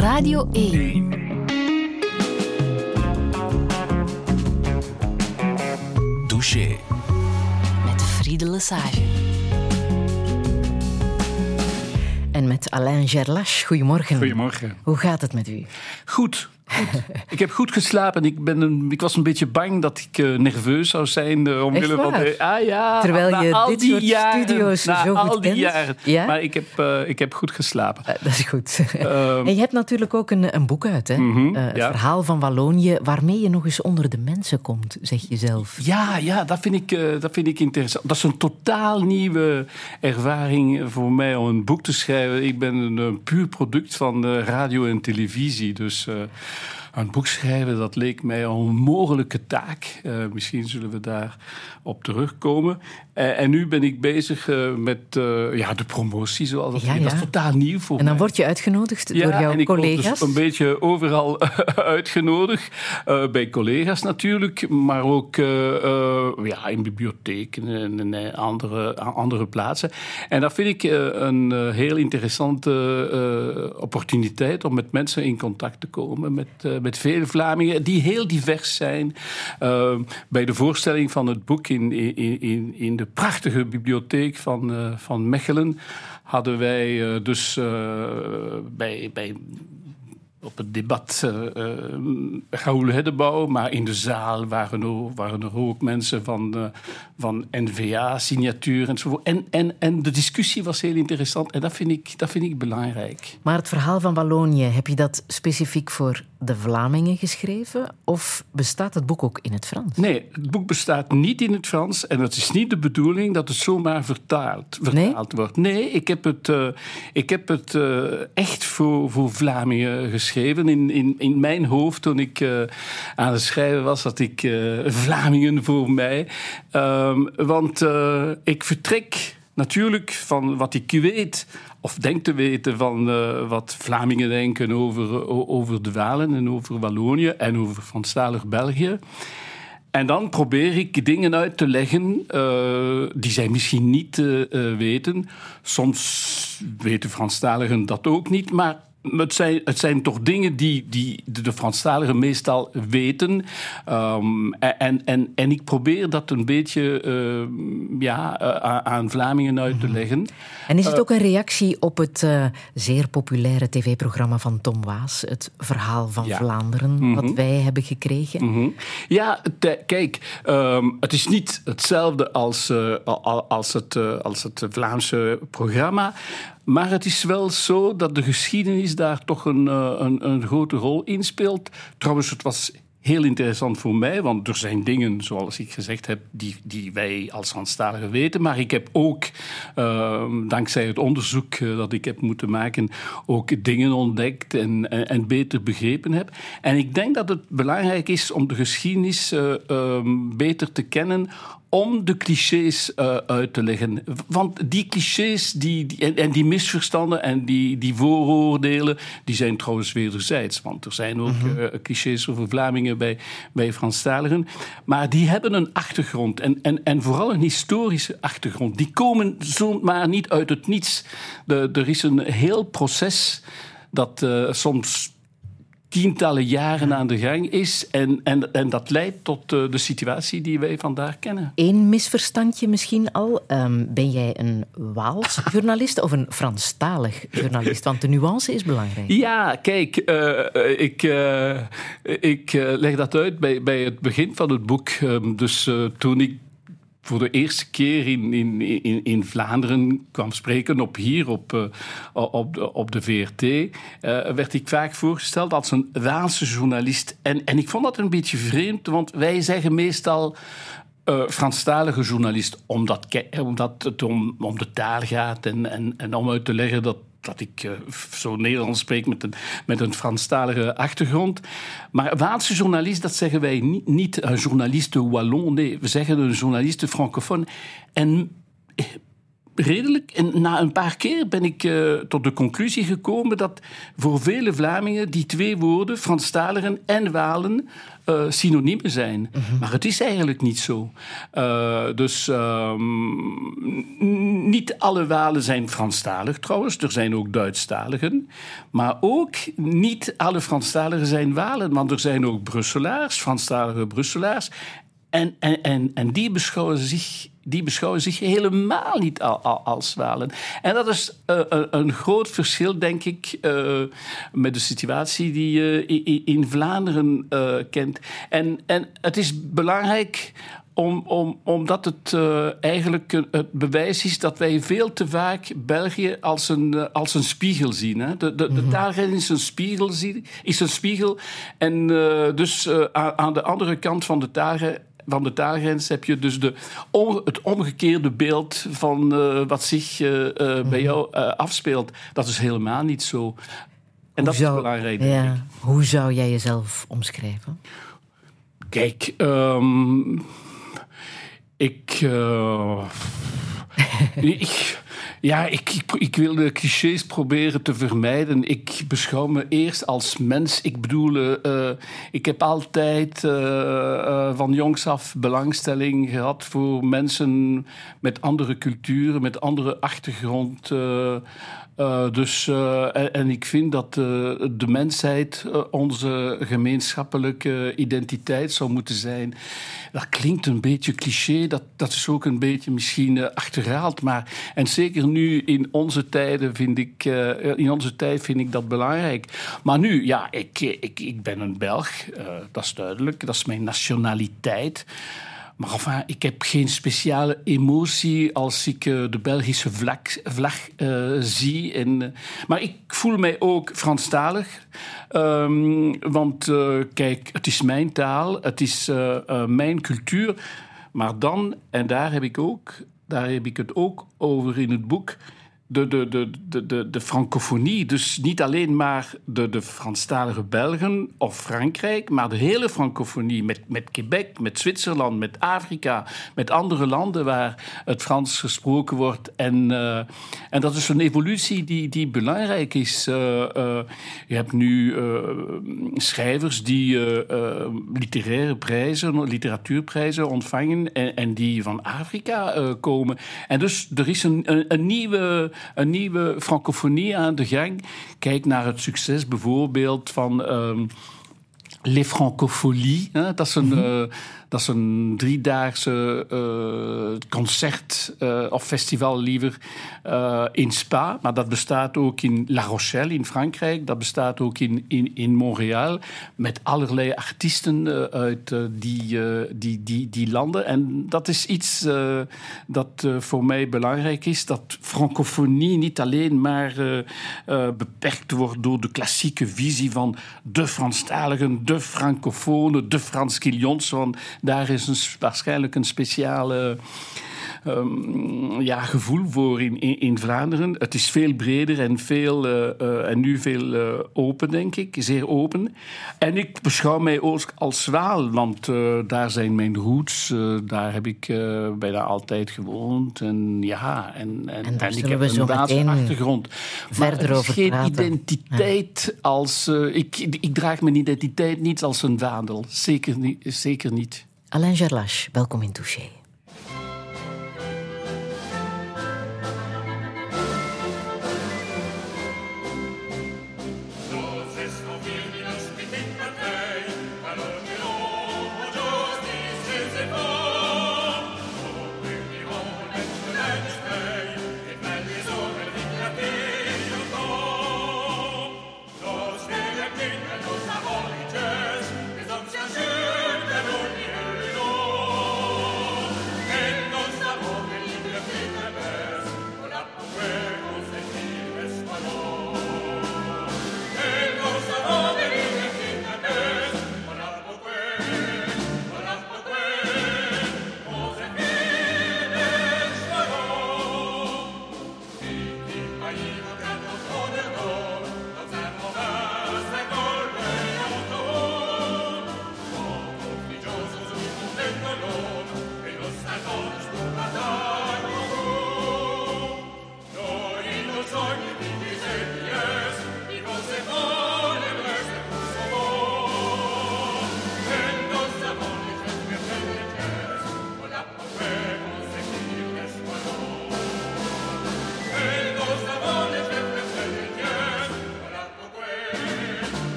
Radio 1. Douche. Met Friede Lesage. En met Alain Gerlache. Goedemorgen. Goedemorgen. Hoe gaat het met u? Goed. Goed. ik heb goed geslapen. Ik, ben een, ik was een beetje bang dat ik uh, nerveus zou zijn. Uh, omwille van de, ah, ja, Terwijl je al dit die soort jaren, studio's na zo al goed die kent. jaren. Ja? Maar ik heb, uh, ik heb goed geslapen. Dat is goed. Ehm, en je hebt natuurlijk ook een, een boek uit, hè? Mm -hmm, het ja. verhaal van Wallonië, waarmee je nog eens onder de mensen komt, zeg je zelf. Ja, ja dat, vind ik, dat vind ik interessant. Dat is een totaal nieuwe ervaring voor mij om een boek te schrijven. Ik ben een, een puur product van radio en televisie. Dus een boek schrijven, dat leek mij een onmogelijke taak. Uh, misschien zullen we daar op terugkomen. Uh, en nu ben ik bezig uh, met ja, de promotie, zoals dat ja, ja. Dat is totaal nieuw voor En dan mij. word je uitgenodigd ja, door jouw en ik collega's? word dus een beetje overal uitgenodigd. bij collega's natuurlijk, maar ook ja, in bibliotheken en, en andere, andere plaatsen. En dat vind ik een heel interessante opportuniteit om met mensen in contact te komen. Met, met vele Vlamingen die heel divers zijn. Bij de voorstelling van het boek in, in, in, in de prachtige bibliotheek van, uh, van Mechelen hadden wij uh, dus bij, bij op het debat Raoul Heddebouw, maar in de zaal waren er, waren er ook mensen van, van N-VA-signatuur enzovoort. En, en, en de discussie was heel interessant en dat vind, ik, dat vind ik belangrijk. Maar het verhaal van Wallonië, heb je dat specifiek voor de Vlamingen geschreven? Of bestaat het boek ook in het Frans? Nee, het boek bestaat niet in het Frans en het is niet de bedoeling dat het zomaar vertaald, vertaald nee? wordt. Nee, ik heb het, ik heb het echt voor, voor Vlamingen geschreven. In, in, in mijn hoofd, toen ik uh, aan het schrijven was, had ik Vlamingen voor mij. Um, want ik vertrek natuurlijk van wat ik weet, of denk te weten van wat Vlamingen denken over, over de Walen en over Wallonië en over Franstalig België. En dan probeer ik dingen uit te leggen uh, die zij misschien niet uh, weten. Soms weten Franstaligen dat ook niet, maar het zijn, het zijn toch dingen die, die de Franstaligen meestal weten. Um, en, en, en ik probeer dat een beetje uh, ja, uh, aan Vlamingen uit te leggen. En is het ook een reactie op het uh, zeer populaire tv-programma van Tom Waas, het Verhaal van ja. Vlaanderen, mm -hmm. wat wij hebben gekregen? Mm -hmm. Ja, kijk, um, het is niet hetzelfde als, als, het, als het Vlaamse programma. Maar het is wel zo dat de geschiedenis daar toch een, een, een grote rol in speelt. Trouwens, het was heel interessant voor mij, want er zijn dingen, zoals ik gezegd heb, die, die wij als Franstaligen weten. Maar ik heb ook, uh, dankzij het onderzoek uh, dat ik heb moeten maken, ook dingen ontdekt en, en, beter begrepen heb. En ik denk dat het belangrijk is om de geschiedenis uh, beter te kennen om de clichés uh, uit te leggen. Want die clichés die, die, en, en, die misverstanden en die, die vooroordelen, die zijn trouwens wederzijds. Want er zijn ook -hmm. uh, clichés over Vlamingen bij, bij Franstaligen. Maar die hebben een achtergrond en, en, en vooral een historische achtergrond. Die komen zomaar niet uit het niets. De, er is een heel proces dat uh, soms tientallen jaren aan de gang is. En, en, en dat leidt tot uh, de situatie die wij vandaag kennen. Eén misverstandje misschien al. Um, ben jij een Waals journalist of een Franstalig journalist? Want de nuance is belangrijk. Ja, kijk, uh, ik, uh, ik leg dat uit bij, bij het begin van het boek. Um, dus toen ik voor de eerste keer in, in, in, in Vlaanderen kwam spreken op hier, op, uh, op, de, op de VRT, uh, werd ik vaak voorgesteld als een Waalse journalist. En, en ik vond dat een beetje vreemd, want wij zeggen meestal... Uh, Franstalige journalist, omdat, omdat het om, om de taal gaat en, en, en om uit te leggen dat dat ik uh, zo Nederlands spreek met een, met een Franstalige achtergrond. Maar Waalse journalist, dat zeggen wij niet, niet een journaliste wallon. Nee, we zeggen een journaliste francofoon. En redelijk. En na een paar keer ben ik uh, tot de conclusie gekomen dat voor vele Vlamingen die twee woorden, Franstaligen en Walen, uh, synoniemen zijn. Mm -hmm. Maar het is eigenlijk niet zo. Uh, dus um, niet alle Walen zijn Franstalig trouwens. Er zijn ook Duitsstaligen. Maar ook niet alle Franstaligen zijn Walen. Want er zijn ook Brusselaars, Franstalige Brusselaars. En, en, en, en die beschouwen zich die beschouwen zich helemaal niet als Walen. En dat is uh, een groot verschil, denk ik, uh, met de situatie die je in, in Vlaanderen uh, kent. En, en het is belangrijk om, om, omdat het uh, eigenlijk het bewijs is dat wij veel te vaak België als een, uh, als een spiegel zien. Hè? De, de, mm -hmm. is een spiegel, is een spiegel. En uh, dus aan de andere kant van de taalgrens van de taalgrens heb je dus de, het omgekeerde beeld van uh, wat zich uh, uh, bij Mhm. jou afspeelt. Dat is helemaal niet zo. En Hoe dat zou, is belangrijk. Ja. Hoe zou jij jezelf omschrijven? Kijk, um, ik, ik. Ja, ik, ik, wil de clichés proberen te vermijden. Ik beschouw me eerst als mens. Ik bedoel, uh, ik heb altijd uh, van jongs af belangstelling gehad voor mensen met andere culturen, met andere achtergrond. Uh, dus, uh, en, ik vind dat uh, de mensheid onze gemeenschappelijke identiteit zou moeten zijn. Dat klinkt een beetje cliché, dat, dat is ook een beetje misschien achterhaald. Maar, en zeker nu in onze tijden vind ik, in onze tijd vind ik dat belangrijk. Maar nu, ja, ik, ik, ik ben een Belg, dat is duidelijk, dat is mijn nationaliteit. Maar enfin, ik heb geen speciale emotie als ik uh, de Belgische vlag, uh, zie. En, uh, maar ik voel mij ook Franstalig. Um, want kijk, het is mijn taal, het is mijn cultuur. Maar dan, en daar heb ik, ook, daar heb ik het ook over in het boek de, de, de, de, de, francofonie. Dus niet alleen maar de, de Franstalige Belgen of Frankrijk, maar de hele francofonie met, met Quebec, met Zwitserland, met Afrika, met andere landen waar het Frans gesproken wordt. En, uh, en dat is een evolutie die, die belangrijk is. Uh, uh, je hebt nu schrijvers die literaire prijzen, literatuurprijzen ontvangen en, en die van Afrika komen. En dus er is een, een nieuwe een nieuwe francofonie aan de gang. Kijk naar het succes bijvoorbeeld van um, Les Francopholies. Hè? Dat is een, mm -hmm. uh, dat is een driedaagse uh, concert uh, of festival liever in Spa. Maar dat bestaat ook in La Rochelle in Frankrijk. Dat bestaat ook in, in, in Montreal. Met allerlei artiesten uit die, die, die, die landen. En dat is iets dat voor mij belangrijk is. Dat francofonie niet alleen maar beperkt wordt door de klassieke visie van de Franstaligen, de francofonen, de Franskilions. Want daar is een, waarschijnlijk een speciale um, ja, gevoel voor in, in, in, Vlaanderen. Het is veel breder en, veel, uh, uh, en nu veel uh, open, denk ik. Zeer open. En ik beschouw mij ook als Waal, want daar zijn mijn roots. daar heb ik bijna altijd gewoond. En ja, en, en, en, en ik heb een Waalse achtergrond. Maar verder het is over geen praten. identiteit ja. als... ik, ik draag mijn identiteit niet als een vaandel. Zeker niet. Zeker niet. Alain Gerlache, welkom in Touché.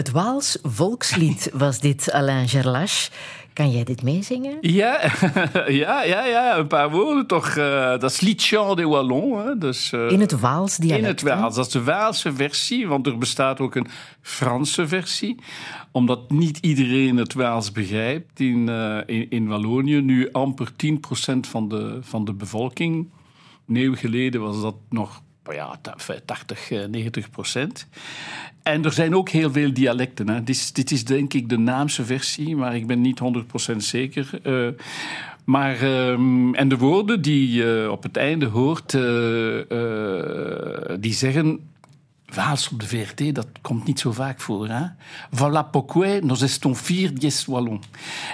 Het Waals volkslied was dit, Alain Gerlache. Kan jij dit meezingen? Ja, ja, ja, ja, een paar woorden toch. Uh, dat is Lied Chant des Wallons. Hè, dus, uh, in het Waals dialect. In het Waals. Dat is de Waalse versie, want er bestaat ook een Franse versie. Omdat niet iedereen het Waals begrijpt in, uh, in, in, Wallonië. Nu amper 10% van de, van de bevolking. Een eeuw geleden was dat nog ja, 80, 90 procent. En er zijn ook heel veel dialecten. Hè. Dit, is, dit is denk ik de Naamse versie, maar ik ben niet 100% zeker. Uh, maar, um, en de woorden die je op het einde hoort, uh, die zeggen Waals op de VRT, dat komt niet zo vaak voor. Hè? Voilà pourquoi nous estons fiers d'Ies Wallon.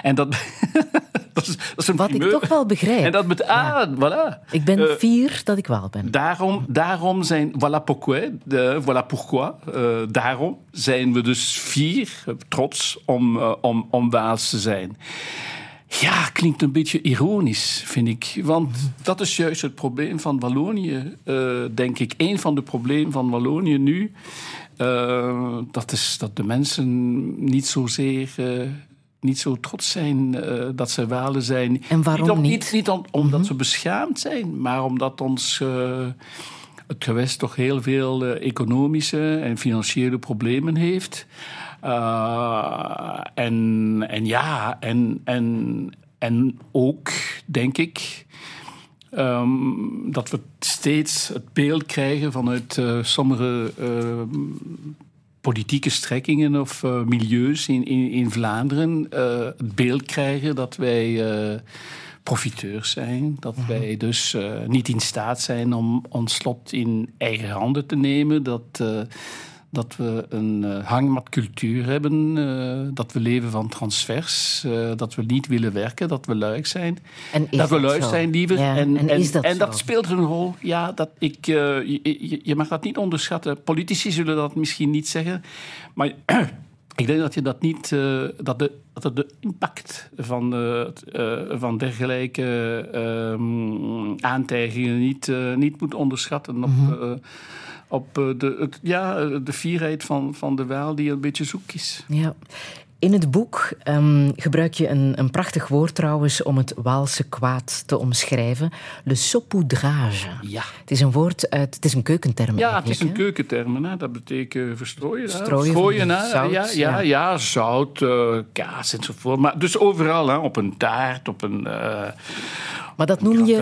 En dat, dat, is, dat is een Wat primeur. ik toch wel begrijp. En dat met, ah, ja. voilà. Ik ben uh, fier dat ik wel ben. Daarom, daarom zijn, voilà pourquoi, de, voilà pourquoi, uh, daarom zijn we dus fier, trots om, uh, om, om Waals te zijn. Ja, klinkt een beetje ironisch, vind ik. Want dat is juist het probleem van Wallonië, uh, denk ik. Een van de problemen van Wallonië nu. Uh, dat is dat de mensen niet zozeer. Uh, niet zo trots zijn dat ze Walen zijn. En waarom niet? Om, niet? niet, niet om, omdat mm -hmm. ze beschaamd zijn, maar omdat ons het gewest toch heel veel economische en financiële problemen heeft. En, en ja, en, en, en ook, denk ik, um, dat we steeds het beeld krijgen vanuit uh, sommige uh, politieke strekkingen of uh, milieus in, in, in Vlaanderen het beeld krijgen dat wij profiteurs zijn. Dat -hmm. wij dus uh, niet in staat zijn om ons lot in eigen handen te nemen. Dat, uh, dat we een uh, hangmatcultuur hebben. dat we leven van transfers. dat we niet willen werken. Dat we luik zijn. En dat we luik zo? zijn, liever. Ja, en, en, dat, en dat speelt een rol. Ja, dat ik, je, je mag dat niet onderschatten. Politici zullen dat misschien niet zeggen. Maar... Ik denk dat je dat niet, uh, dat, de, dat de impact van, uh, van dergelijke aantijgingen niet, niet moet onderschatten op, mm -hmm. Op de, het, ja, de fierheid van, van de Waal die een beetje zoek is. Ja. In het boek um, gebruik je een, een, prachtig woord trouwens om het Waalse kwaad te omschrijven. Le saupoudrage. Ja. Het is een woord uit... Het is een keukenterm Ja, het is een keukenterm. Hè? Dat betekent verstrooien. Strooien hè? zout, ja, ja, ja. ja, zout, uh, kaas enzovoort. Maar dus overal, hè? op een taart, op een... Uh, maar dat noem je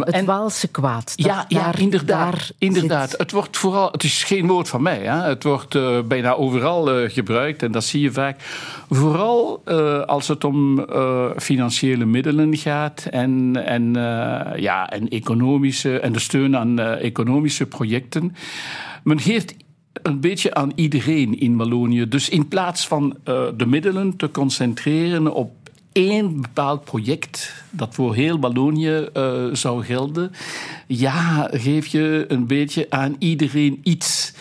het Waalse kwaad. Dat ja, ja, daar, inderdaad. daar inderdaad. zit- Het wordt vooral, het is geen woord van mij. Hè. Het wordt uh, bijna overal gebruikt en dat zie je vaak. Vooral uh, als het om financiële middelen gaat en, en, ja, en, economische, en de steun aan economische projecten. Men geeft een beetje aan iedereen in Wallonië. Dus in plaats van de middelen te concentreren op één bepaald project dat voor heel Wallonië zou gelden, ja, geef je een beetje aan iedereen iets.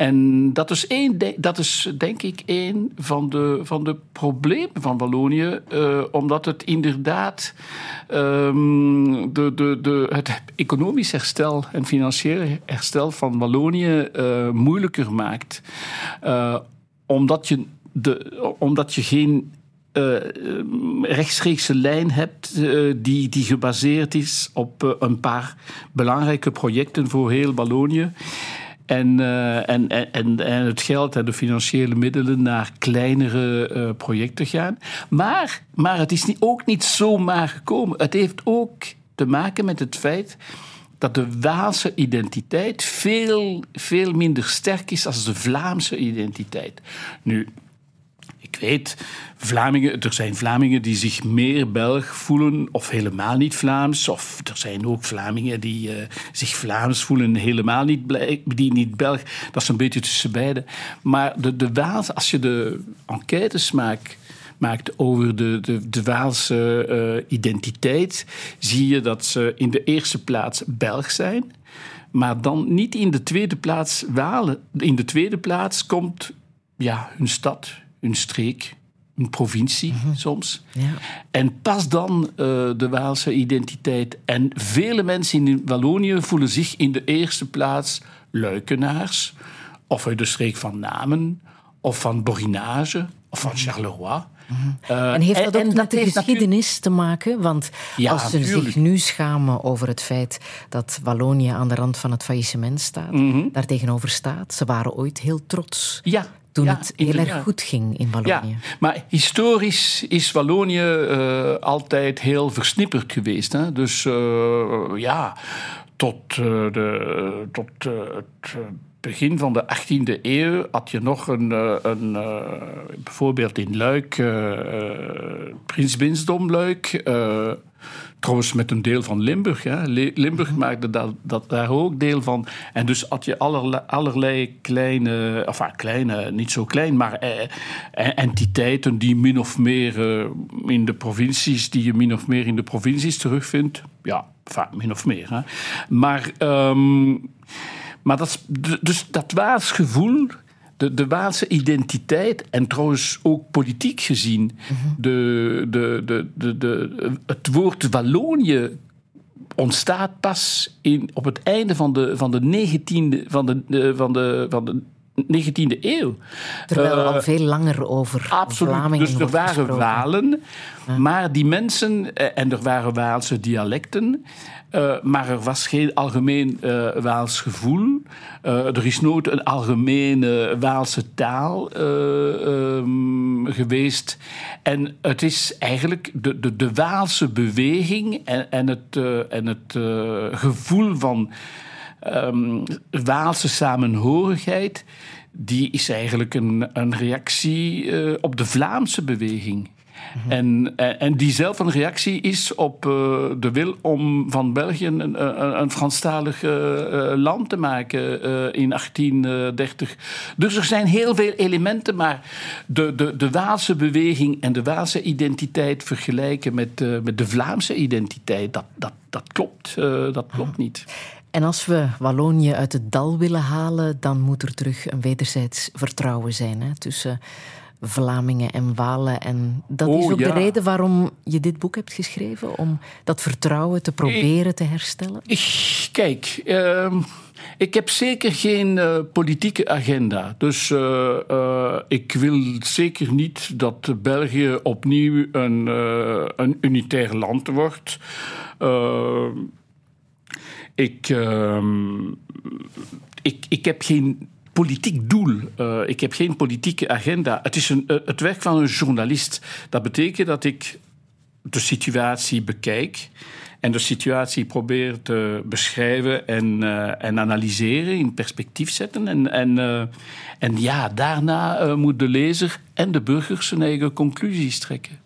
En dat is, één, dat is denk ik een van de, van de problemen van Wallonië, uh, omdat het inderdaad um, de, de, de, het economisch herstel en financieel herstel van Wallonië uh, moeilijker maakt. omdat, je de, omdat je geen rechtstreekse lijn hebt die, die gebaseerd is op een paar belangrijke projecten voor heel Wallonië. En, en, en, en het geld en de financiële middelen naar kleinere projecten gaan. Maar, maar het is ook niet zomaar gekomen. Het heeft ook te maken met het feit dat de Waalse identiteit veel, veel minder sterk is als de Vlaamse identiteit. Nu, ik weet, Vlamingen, er zijn Vlamingen die zich meer Belg voelen of helemaal niet Vlaams. Of er zijn ook Vlamingen die uh, zich Vlaams voelen en helemaal niet, die niet Belg. Dat is een beetje tussen beiden. Maar de, de Waals, als je de enquêtes maakt, maakt over de, de, de Waalse uh, identiteit, zie je dat ze in de eerste plaats Belg zijn. Maar dan niet in de tweede plaats Walen. In de tweede plaats komt ja, hun stad, een streek, een provincie mm -hmm. soms. Ja. En pas dan uh, de Waalse identiteit. En vele mensen in Wallonië voelen zich in de eerste plaats luikenaars, of uit de streek van Namen, of van Borinage of van Charleroi. Uh, en heeft dat ook met de geschiedenis te maken? Want als ze zich nu schamen over het feit dat Wallonië aan de rand van het faillissement staat, mm daar tegenover staat, ze waren ooit heel trots. Ja, toen het heel erg goed ging in Wallonië. Ja, maar historisch is Wallonië uh, altijd heel versnipperd geweest. Hè? Dus uh, ja, tot, uh, de, tot het begin van de 18e eeuw had je nog een, een bijvoorbeeld in Luik, Prins Winsdom Luik Trouwens, met een deel van Limburg. Hè. Limburg mhm. maakte dat, dat, daar ook deel van. En dus had je allerlei, allerlei kleine, enfin kleine, niet zo klein, maar eh, eh, entiteiten die min of meer eh, in de provincies, die je min of meer in de provincies terugvindt. Ja, enfin, min of meer. Hè. Maar, um, maar dat, dus dat waarsgevoel de, de Waalse identiteit, en trouwens ook politiek gezien, de, de, de, de, de, het woord Wallonië ontstaat pas in, op het einde van de, van de 19e, van de, van de, van de 19e eeuw. Terwijl er al eh, veel langer over absoluut. Vlamingen Dus er waren Walen, maar die mensen, eh, en er waren Waalse dialecten, uh, maar er was geen algemeen uh, Waals gevoel. Uh, er is nooit een algemene Waalse taal um, geweest. En het is eigenlijk de, de, de Waalse beweging en, en het, en het gevoel van um, Waalse samenhorigheid. Die is eigenlijk een, een reactie op de Vlaamse beweging. Mhm. En, eh, en diezelfde reactie is op uh, de wil om van België een, een, een Franstalig uh, land te maken in 1830. Dus er zijn heel veel elementen, maar de, de, de Waalse beweging en de Waalse identiteit vergelijken met, met de Vlaamse identiteit, dat, dat, dat klopt, dat klopt niet. En als we Wallonië uit het dal willen halen, dan moet er terug een wederzijds vertrouwen zijn hè, tussen Vlamingen en Walen. En dat is oh, ook de reden waarom je dit boek hebt geschreven, om dat vertrouwen te proberen te herstellen? Kijk, uh, ik heb zeker geen uh, politieke agenda. Dus uh, uh, ik wil zeker niet dat België opnieuw een, een unitair land wordt. ik, ehm, ik, ik heb geen politiek doel. Uh, ik heb geen politieke agenda. Het is een, uh, het werk van een journalist. Dat betekent dat ik de situatie bekijk en de situatie probeer te beschrijven en, uh, en analyseren, in perspectief zetten. En, en, en ja, daarna moet de lezer en de burger zijn eigen conclusies trekken.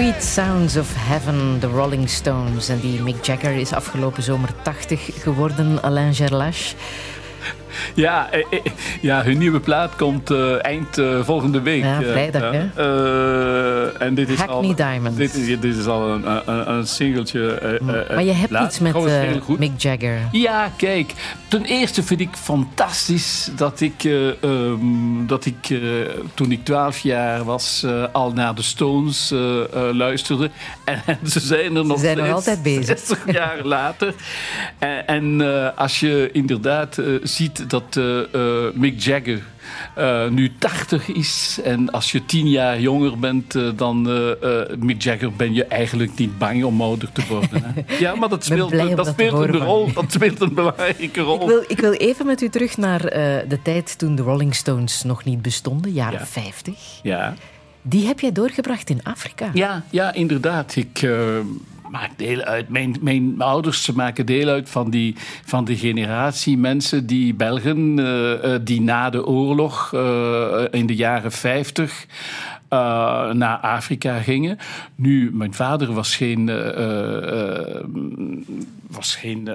Sweet Sounds of Heaven, de Rolling Stones. En die Mick Jagger is afgelopen zomer 80 geworden, Alain Gerlache. Ja, eh, eh, ja, hun nieuwe plaat komt uh, eind uh, volgende week. Ja, vrijdag, uh, hè? en dit is Hackney al, Diamonds. Dit, is- dit is al een, een, een singeltje. maar je hebt plaat. iets met eh. Mick Jagger. Ja, kijk. Ten eerste vind ik fantastisch dat ik, eh, ehm, dat ik eh, toen ik 12 jaar was eh, al naar de Stones luisterde. En, ze zijn er nog zijn nog steeds altijd bezig. 60 jaar later. En, en als je inderdaad ziet dat Mick Jagger eh, nu 80 is en als je 10 jaar jonger bent eh, dan eh, Mick Jagger ben je eigenlijk niet bang om ouder te worden. Hè? Ja, maar dat speelt, dat speelt een rol. Dat speelt een belangrijke rol. Ik wil, ik wil even met u terug naar de tijd toen de Rolling Stones nog niet bestonden, jaren Ja. 50. Ja. Die heb jij doorgebracht in Afrika. Ja, ja, inderdaad. Ik maak deel uit. Mijn, mijn ouders maken deel uit van die, van die generatie mensen die Belgen eh, die na de oorlog eh, in de jaren 50 eh, naar Afrika gingen. Nu, mijn vader was geen. was geen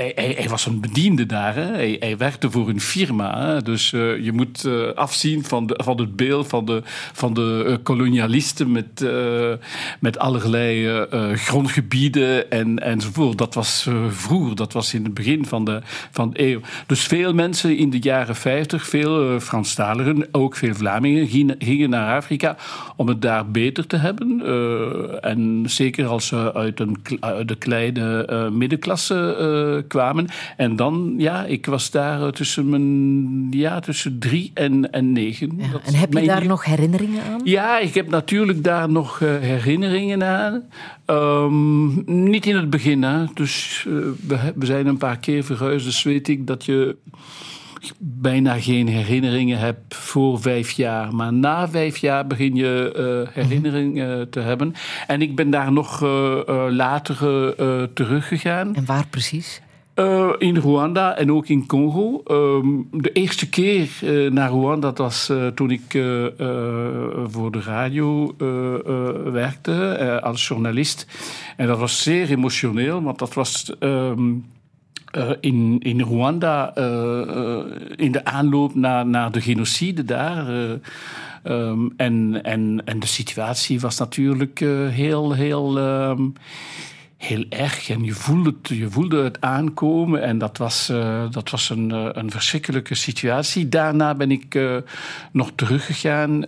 hij, hij, was een bediende daar. Hè. Hij, werkte voor een firma. Hè. Dus eh, je moet eh, afzien van, de, van het beeld van de, van de eh, kolonialisten met, met allerlei grondgebieden en, enzovoort. Dat was vroeger, dat was in het begin van de, van eeuw. Dus veel mensen in de jaren 50, veel Franstaligen, ook veel Vlamingen, gingen, naar Afrika om het daar beter te hebben. En zeker als ze uit, een, uit de kleine middenklasse kwamen. En dan, ja, ik was daar tussen, mijn, ja, tussen drie en, en negen. Ja, en heb je daar nog herinneringen aan? Ja, ik heb natuurlijk daar nog uh, herinneringen aan. Um, niet in het begin, hè. Dus uh, we, we, zijn een paar keer verhuisd, dus weet ik dat je bijna geen herinneringen hebt voor vijf jaar. Maar na vijf jaar begin je uh, herinneringen te hebben. En ik ben daar nog later teruggegaan. En waar precies? Uh, in Rwanda en ook in Congo. Um, de eerste keer uh, naar Rwanda dat was uh, toen ik voor de radio werkte als journalist. En dat was zeer emotioneel, want dat was. Um, in, in Rwanda, in de aanloop naar, naar de genocide daar. Um, en, en, en de situatie was natuurlijk heel, heel heel erg. En je voelde het, je voelde het aankomen. En dat was, uh, dat was een, uh, een verschrikkelijke situatie. Daarna ben ik uh, nog teruggegaan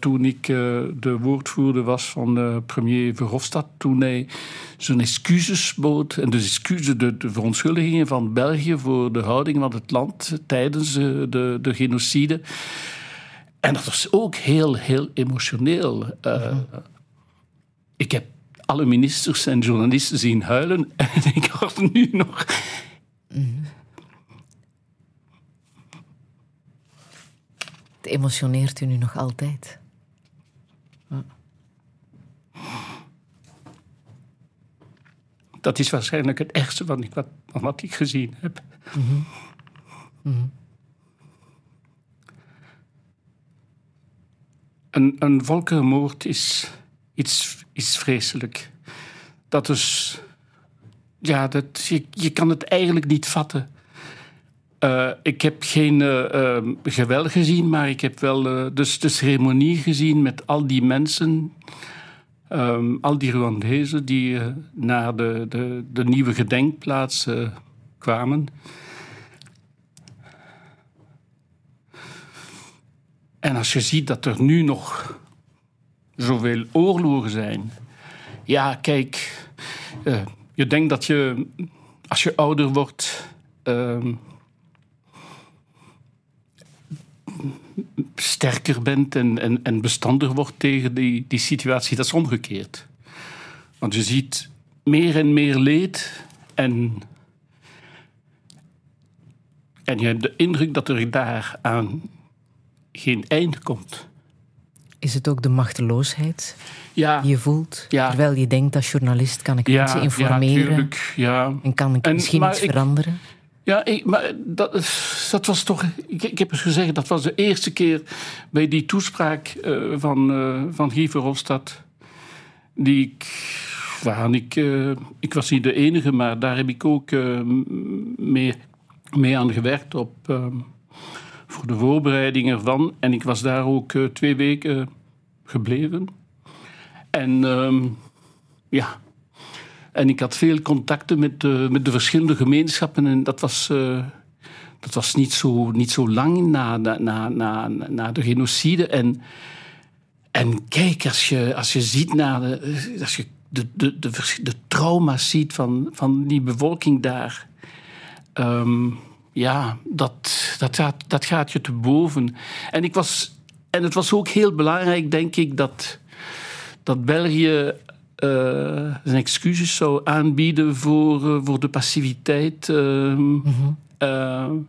toen ik de woordvoerder was van premier Verhofstadt. Toen hij zijn excuses bood. En dus excuses, de, de verontschuldigingen van België voor de houding van het land tijdens de, de genocide. En dat was ook heel, heel emotioneel. -hmm. Ik heb alle ministers en journalisten zien huilen. En ik word nu nog. Mm. Het emotioneert u nu nog altijd. Dat is waarschijnlijk het ergste van wat, van wat ik gezien heb. Mm -hmm. Mm -hmm. Een, een volkerenmoord is iets, iets vreselijk. Dat is. Ja, dat, je, je kan het eigenlijk niet vatten. Uh, ik heb geen uh, geweld gezien, maar ik heb wel dus de ceremonie gezien met al die mensen. Um, al die Rwandezen die naar de, de, de, nieuwe gedenkplaats kwamen. En als je ziet dat er nu nog zoveel oorlogen zijn. Ja, kijk, uh, je denkt dat je, als je ouder wordt, uh, sterker bent en, en, en wordt tegen die, die situatie. Dat is omgekeerd. Want je ziet meer en meer leed en, en je hebt de indruk dat er daaraan geen einde komt. Is het ook de machteloosheid ja. die je voelt? Ja. Terwijl je denkt als journalist kan ik ja, mensen informeren. Ja, en kan ik en, misschien iets ik, veranderen? Ja, ik, maar dat, dat was toch... Ik, ik, heb eens gezegd, dat was de eerste keer bij die toespraak uh, van, uh, van Guy Verhofstadt. die ik, waaraan ik, uh, ik was niet de enige, maar daar heb ik ook mee, mee aan gewerkt op, ehm, voor de voorbereiding ervan. En ik was daar ook twee weken gebleven. En ehm, ja, en ik had veel contacten met de, met de verschillende gemeenschappen en dat was dat was niet zo, niet zo lang na, na, na, na de genocide. En, en kijk, als je, als je ziet naar de, als je de, de, de, de trauma's ziet van, van die bevolking daar. Ehm, ja, dat, dat, gaat, dat gaat je te boven. En, ik was, en het was ook heel belangrijk, denk ik, dat, dat België uh, zijn excuses zou aanbieden voor, uh, voor de passiviteit. Uh, mm -hmm.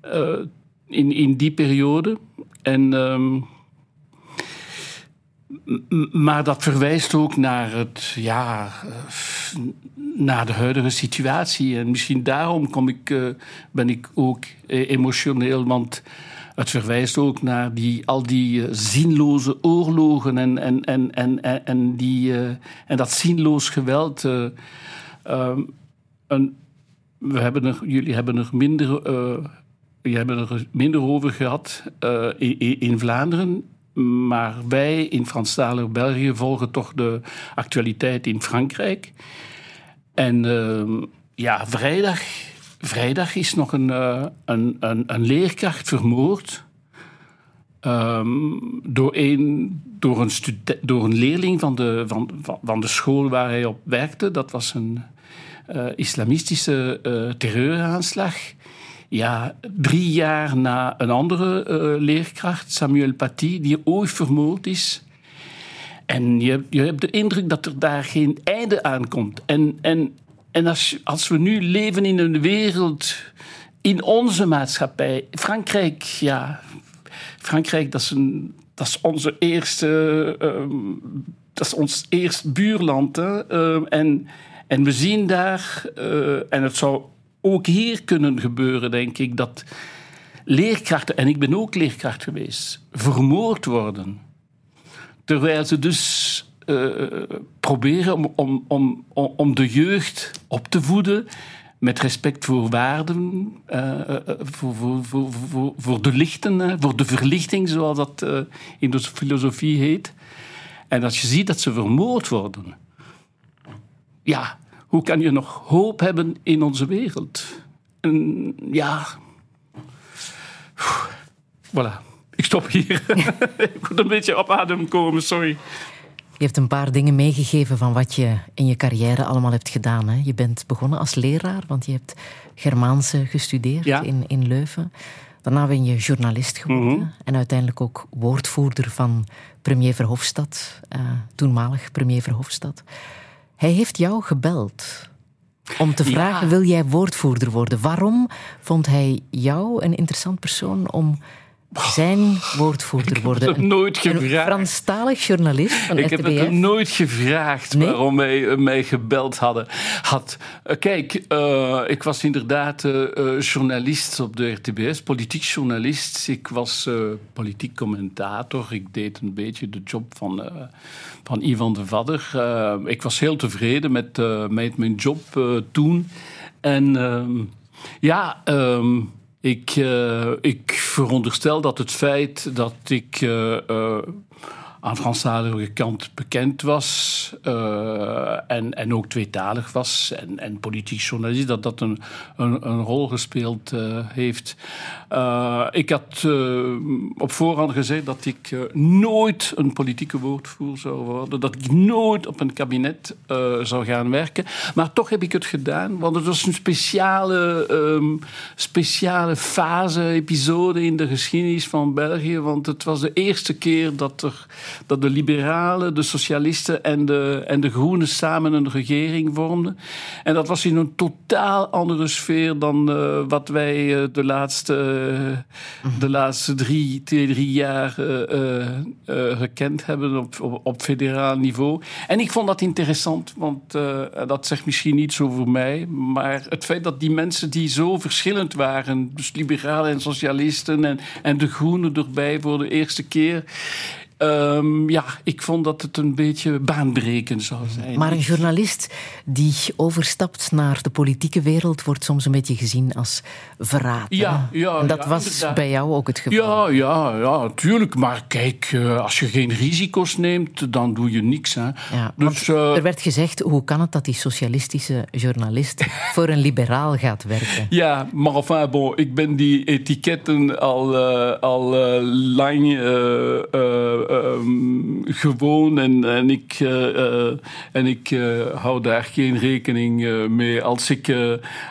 Eh, in, in die periode. En, um, maar dat verwijst ook naar, het, ja, naar de huidige situatie. En misschien daarom kom ik, uh, ben ik ook emotioneel, want het verwijst ook naar die, al die uh, zinloze oorlogen en, en, en, en, en, die, uh, en dat zinloos geweld. Een, we hebben er, jullie hebben er minder we hebben er minder over gehad uh, in, Vlaanderen. Maar wij in Franstalig België volgen toch de actualiteit in Frankrijk. En uh, ja, vrijdag, vrijdag is nog een, uh, een, een, een, leerkracht vermoord. Um, door, een, door, een door een leerling van de, van, van, de school waar hij op werkte. Dat was een islamistische terreuraanslag ja, drie jaar na een andere uh, leerkracht, Samuel Paty, die ooit vermoord is. En je, je hebt de indruk dat er daar geen einde aan komt. En, en, en als, als we nu leven in een wereld, in onze maatschappij, Frankrijk, ja, Frankrijk, dat is, een, dat is onze eerste, um, dat is ons eerste buurland. Uh, en, en we zien daar, uh, en het zou ook hier kunnen gebeuren, denk ik, dat leerkrachten, en ik ben ook leerkracht geweest, vermoord worden. Terwijl ze dus uh, proberen om, om, om, om de jeugd op te voeden met respect voor waarden, uh, voor, voor, voor, voor, voor de lichten, voor de verlichting, zoals dat in de filosofie heet. En als je ziet dat ze vermoord worden, ja, hoe kan je nog hoop hebben in onze wereld? En ja. Voilà. Ik stop hier. ik moet een beetje op adem komen, sorry. Je hebt een paar dingen meegegeven van wat je in je carrière allemaal hebt gedaan. Hè? Je bent begonnen als leraar, want je hebt Germaanse gestudeerd in, in Leuven. Daarna ben je journalist geworden mhm. en uiteindelijk ook woordvoerder van premier Verhofstadt, uh, toenmalig premier Verhofstadt. Hij heeft jou gebeld om te vragen: wil jij woordvoerder worden? Waarom vond hij jou een interessant persoon om zijn woordvoerder worden. Ik heb het nooit gevraagd. Een Franstalig journalist van Ik heb het nooit gevraagd waarom hij eh, mij gebeld hadden. had. Eh, kijk, uh, ik was inderdaad uh, journalist op de RTBS, politiek journalist. Ik was politiek commentator. Ik deed een beetje de job van, van Ivan de Vadder. ik was heel tevreden met, met mijn job toen. En ehm, ja... Um, ik, uh, ik veronderstel dat het feit dat ik uh, aan Franstalige kant bekend was uh, en, en ook tweetalig was en, en politiek journalist, dat dat een, een, een rol gespeeld uh, heeft. Uh, ik had op voorhand gezegd dat ik nooit een politieke woordvoer zou worden, dat ik nooit op een kabinet zou gaan werken. Maar toch heb ik het gedaan, want het was een speciale, um, speciale fase, episode in de geschiedenis van België, want het was de eerste keer dat er dat de liberalen, de socialisten en de, en de groenen samen een regering vormden. En dat was in een totaal andere sfeer dan uh, wat wij uh, de, laatste, uh, de laatste drie, twee, drie jaar gekend hebben op, op, federaal niveau. En ik vond dat interessant, want dat zegt misschien niets over mij, maar het feit dat die mensen die zo verschillend waren, dus liberalen en socialisten en, en de groenen erbij voor de eerste keer, Ehm, ja, ik vond dat het een beetje baanbrekend zou zijn. Maar een journalist die overstapt naar de politieke wereld wordt soms een beetje gezien als verraad. Ja, ja. En dat was bij jou ook het geval. Ja, ja, ja, tuurlijk. Maar kijk, eh, als je geen risico's neemt, dan doe je niks. Hè. Ja, dus, uh, er werd gezegd, hoe kan het dat die socialistische journalist voor een liberaal gaat werken? Ja, maar enfin, bon, ik ben die etiketten al, uh, al lang Ehm, gewoon en, en ik, eh, eh, en ik eh, hou daar geen rekening mee. Als ik,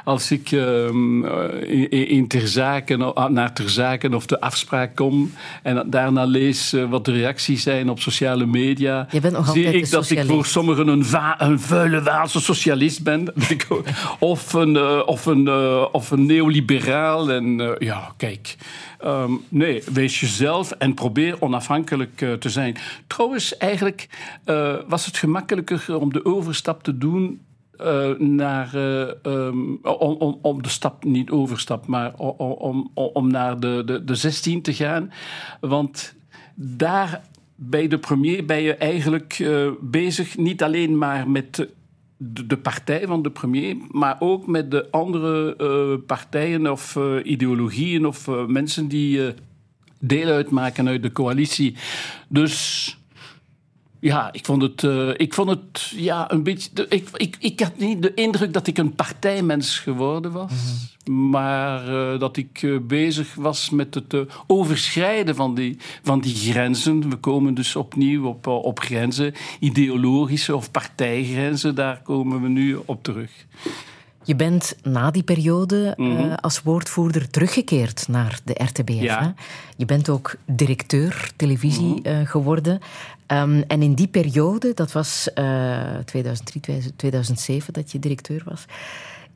als ik ehm, in, in ter zaken, naar ter zaken of de afspraak kom en daarna lees wat de reacties zijn op sociale media, zie ik dat ik voor sommigen een, een vuile Waalse socialist ben. of, een, of, een, of een neoliberaal. En ja, kijk. Ehm, nee, wees jezelf en probeer onafhankelijk uh, te zijn. Trouwens, eigenlijk uh, was het gemakkelijker om de overstap te doen uh, naar, um, om, om, om, de stap, niet overstap, maar om, om, naar de, de, de 16 te gaan. Want daar bij de premier ben je eigenlijk bezig niet alleen maar met de, partij van de premier, maar ook met de andere uh, partijen of uh, ideologieën of uh, mensen die deel uitmaken uit de coalitie. Dus ja, ik vond het, uh, ik vond het ja, een beetje. Ik, ik, ik had niet de indruk dat ik een partijmens geworden was. Mhm. Maar uh, dat ik uh, bezig was met het overschrijden van die, van die grenzen. We komen dus opnieuw op, op grenzen, ideologische of partijgrenzen. Daar komen we nu op terug. Je bent na die periode mm als woordvoerder teruggekeerd naar de RTBF. Ja. Hè? Je bent ook directeur televisie mm geworden. Um, en in die periode, dat was uh, 2003, 2007 dat je directeur was,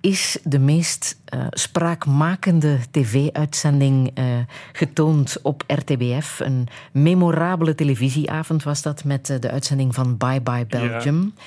is de meest uh, spraakmakende tv-uitzending uh, getoond op RTBF. Een memorabele televisieavond was dat met de uitzending van Bye Bye Belgium. Ja.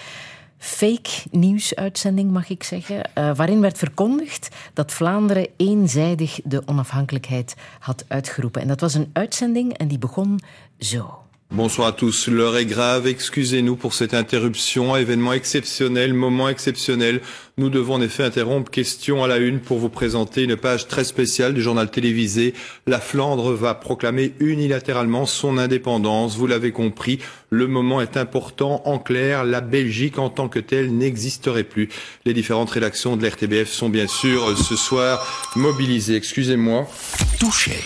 Fake nieuwsuitzending, mag ik zeggen, waarin werd verkondigd dat Vlaanderen eenzijdig de onafhankelijkheid had uitgeroepen. En dat was een uitzending en die begon zo. Bonsoir à tous. L'heure est grave. Excusez-nous pour cette interruption. Événement exceptionnel, moment exceptionnel. Nous devons en effet interrompre. Question à la une pour vous présenter une page très spéciale du journal télévisé. La Flandre va proclamer unilatéralement son indépendance. Vous l'avez compris, le moment est important. En clair, la Belgique en tant que telle n'existerait plus. Les différentes rédactions de l'RTBF sont bien sûr ce soir mobilisées. Excusez-moi. Touché.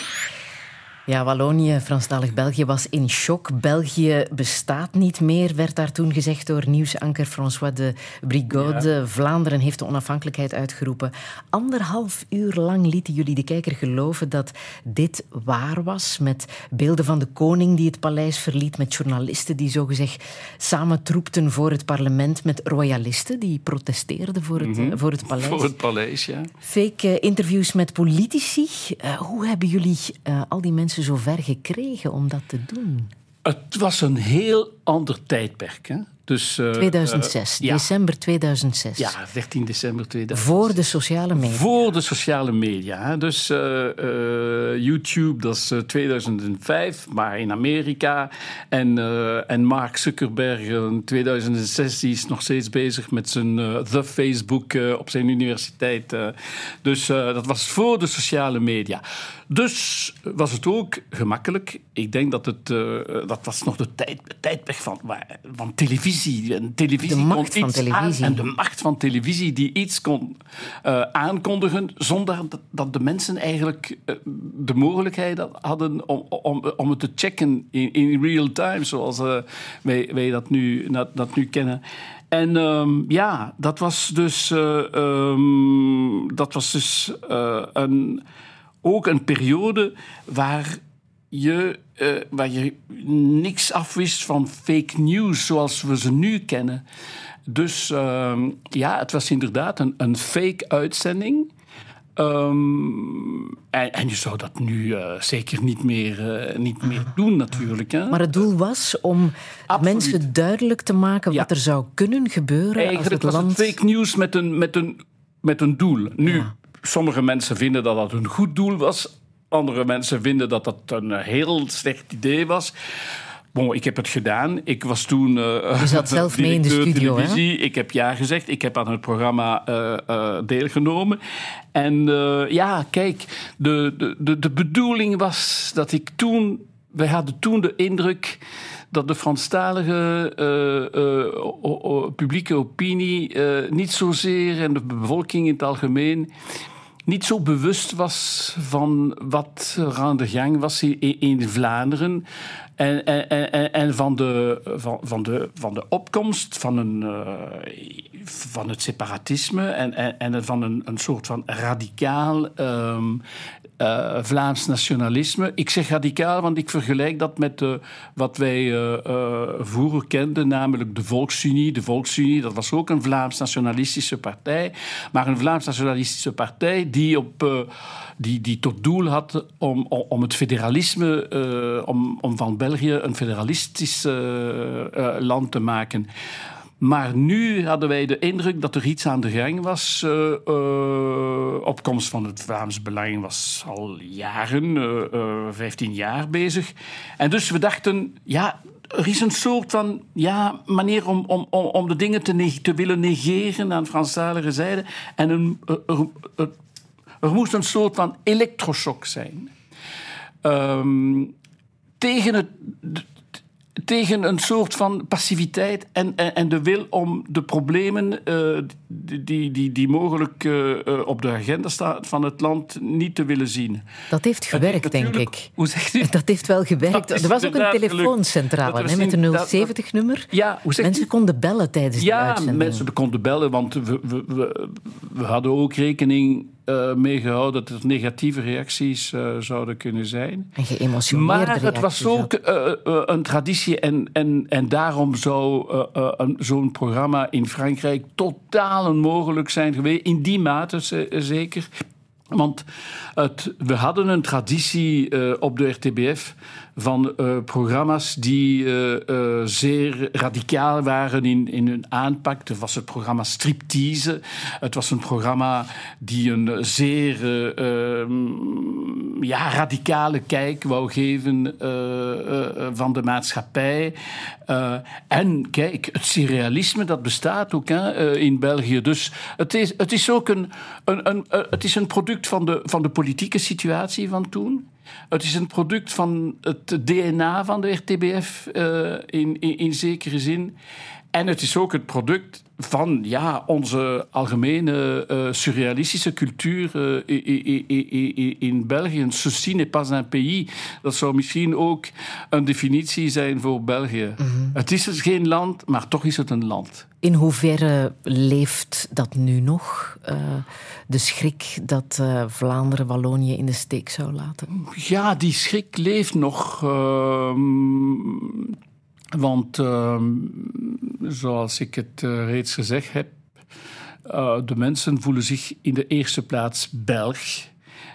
Ja, Wallonië, Franstalig België was in shock. België bestaat niet meer, werd daar toen gezegd door nieuwsanker François de Brigode. Vlaanderen heeft de onafhankelijkheid uitgeroepen. Anderhalf uur lang lieten jullie de kijker geloven dat dit waar was. Met beelden van de koning die het paleis verliet, met journalisten die zogezegd samen troepten voor het parlement, met royalisten die protesteerden voor het, mm -hmm. voor het paleis. Voor het paleis, ja. Fake uh, interviews met politici. Uh, hoe hebben jullie uh, al die mensen zo ver gekregen om dat te doen? Het was een heel ander tijdperk. Hè? Dus, uh, 2006, uh, december ja. 2006. Ja, 13 december 2006. Voor de sociale media. Voor de sociale media. Hè. Dus uh, YouTube, dat is 2005, maar in Amerika. En, en Mark Zuckerberg in 2006 die is nog steeds bezig met zijn The Facebook op zijn universiteit. dus dat was voor de sociale media. Dus was het ook gemakkelijk. Ik denk dat het, dat was nog de tijd, tijdperk van, van televisie televisie. televisie de macht van televisie. en de macht van televisie die iets kon uh, aankondigen zonder dat, de mensen eigenlijk uh, de mogelijkheid hadden om, om, om het te checken in, in real time, zoals wij, wij dat, nu, dat, dat nu kennen. En um, ja, dat was dus, um, dat was dus een, ook een periode waar je, uh, waar je niks afwist van fake news zoals we ze nu kennen. Dus uh, ja, het was inderdaad een, een fake uitzending. Um, en, en, je zou dat nu uh, zeker niet meer, uh, niet meer doen, natuurlijk. Hè? Maar het doel was om Absoluut. mensen duidelijk te maken wat ja. er zou kunnen gebeuren. Eigenlijk als het was land... het fake news met een, met een, met een doel. Nu, ja. Sommige mensen vinden dat dat een goed doel was. Andere mensen vinden dat dat een heel slecht idee was. Bon, ik heb het gedaan. Ik was toen. Uh, Je zat zelf mee in de studio, televisie. Hè? Ik heb ja gezegd. Ik heb aan het programma uh, uh, deelgenomen. En ja, kijk, de, de, de bedoeling was dat ik toen. Wij hadden toen de indruk dat de Franstalige uh, publieke opinie niet zozeer en de bevolking in het algemeen niet zo bewust was van wat er gang was in, in Vlaanderen. En, en, en, van, de, van, van, de, van de opkomst van, een, uh, van het separatisme en, en, en van een, een soort van radicaal um, uh, Vlaams nationalisme. Ik zeg radicaal, want ik vergelijk dat met wat wij uh, vroeger kenden, namelijk de Volksunie. De Volksunie, dat was ook een Vlaams nationalistische partij, maar een Vlaams nationalistische partij die, op, die, die tot doel had om, om het federalisme, om, om van België een federalistisch land te maken. Maar nu hadden wij de indruk dat er iets aan de gang was. Opkomst van het Vlaams Belang was al jaren, uh, 15 jaar bezig. En dus we dachten, ja, er is een soort van ja, manier om, om, om de dingen te, te willen negeren aan Franstalige zijde. En een, er, moest een soort van elektroshock zijn. Um, tegen het, tegen een soort van passiviteit en, en, en de wil om de problemen uh, die, die, die mogelijk uh, op de agenda staan van het land niet te willen zien. Dat heeft gewerkt, denk ik. Hoe zegt u? Dat heeft wel gewerkt. Er was ook een telefooncentrale hè, met een 070-nummer. Ja, mensen u? konden bellen tijdens ja, de uitzending. Ja, mensen konden bellen, want we, we, we, we hadden ook rekening uh, meegehouden dat er negatieve reacties uh, zouden kunnen zijn. En geëmotioneerde Maar het was ook uh, een traditie en, en, en daarom zou zo'n programma in Frankrijk totaal onmogelijk zijn geweest. In die mate zeker. Want het, we hadden een traditie op de RTBF van uh, programma's die uh, zeer radicaal waren in, in hun aanpak. Het was het programma Striptease. Het was een programma die een zeer ja, radicale kijk wou geven van de maatschappij. en kijk, het surrealisme dat bestaat ook hè, in België. Dus het is, het is ook een, een, een, het is een product van de, van de politieke situatie van toen. Het is een product van het DNA van de RTBF in, in, in zekere zin. En het is ook het product van ja, onze algemene uh, surrealistische cultuur uh, in, in België. Ceci n'est pas un pays. Dat zou misschien ook een definitie zijn voor België. Mm -hmm. Het is dus geen land, maar toch is het een land. In hoeverre leeft dat nu nog? Uh, de schrik dat Vlaanderen Wallonië in de steek zou laten? Ja, die schrik leeft nog. Want uh, zoals ik het uh, reeds gezegd heb, uh, de mensen voelen zich in de eerste plaats Belg.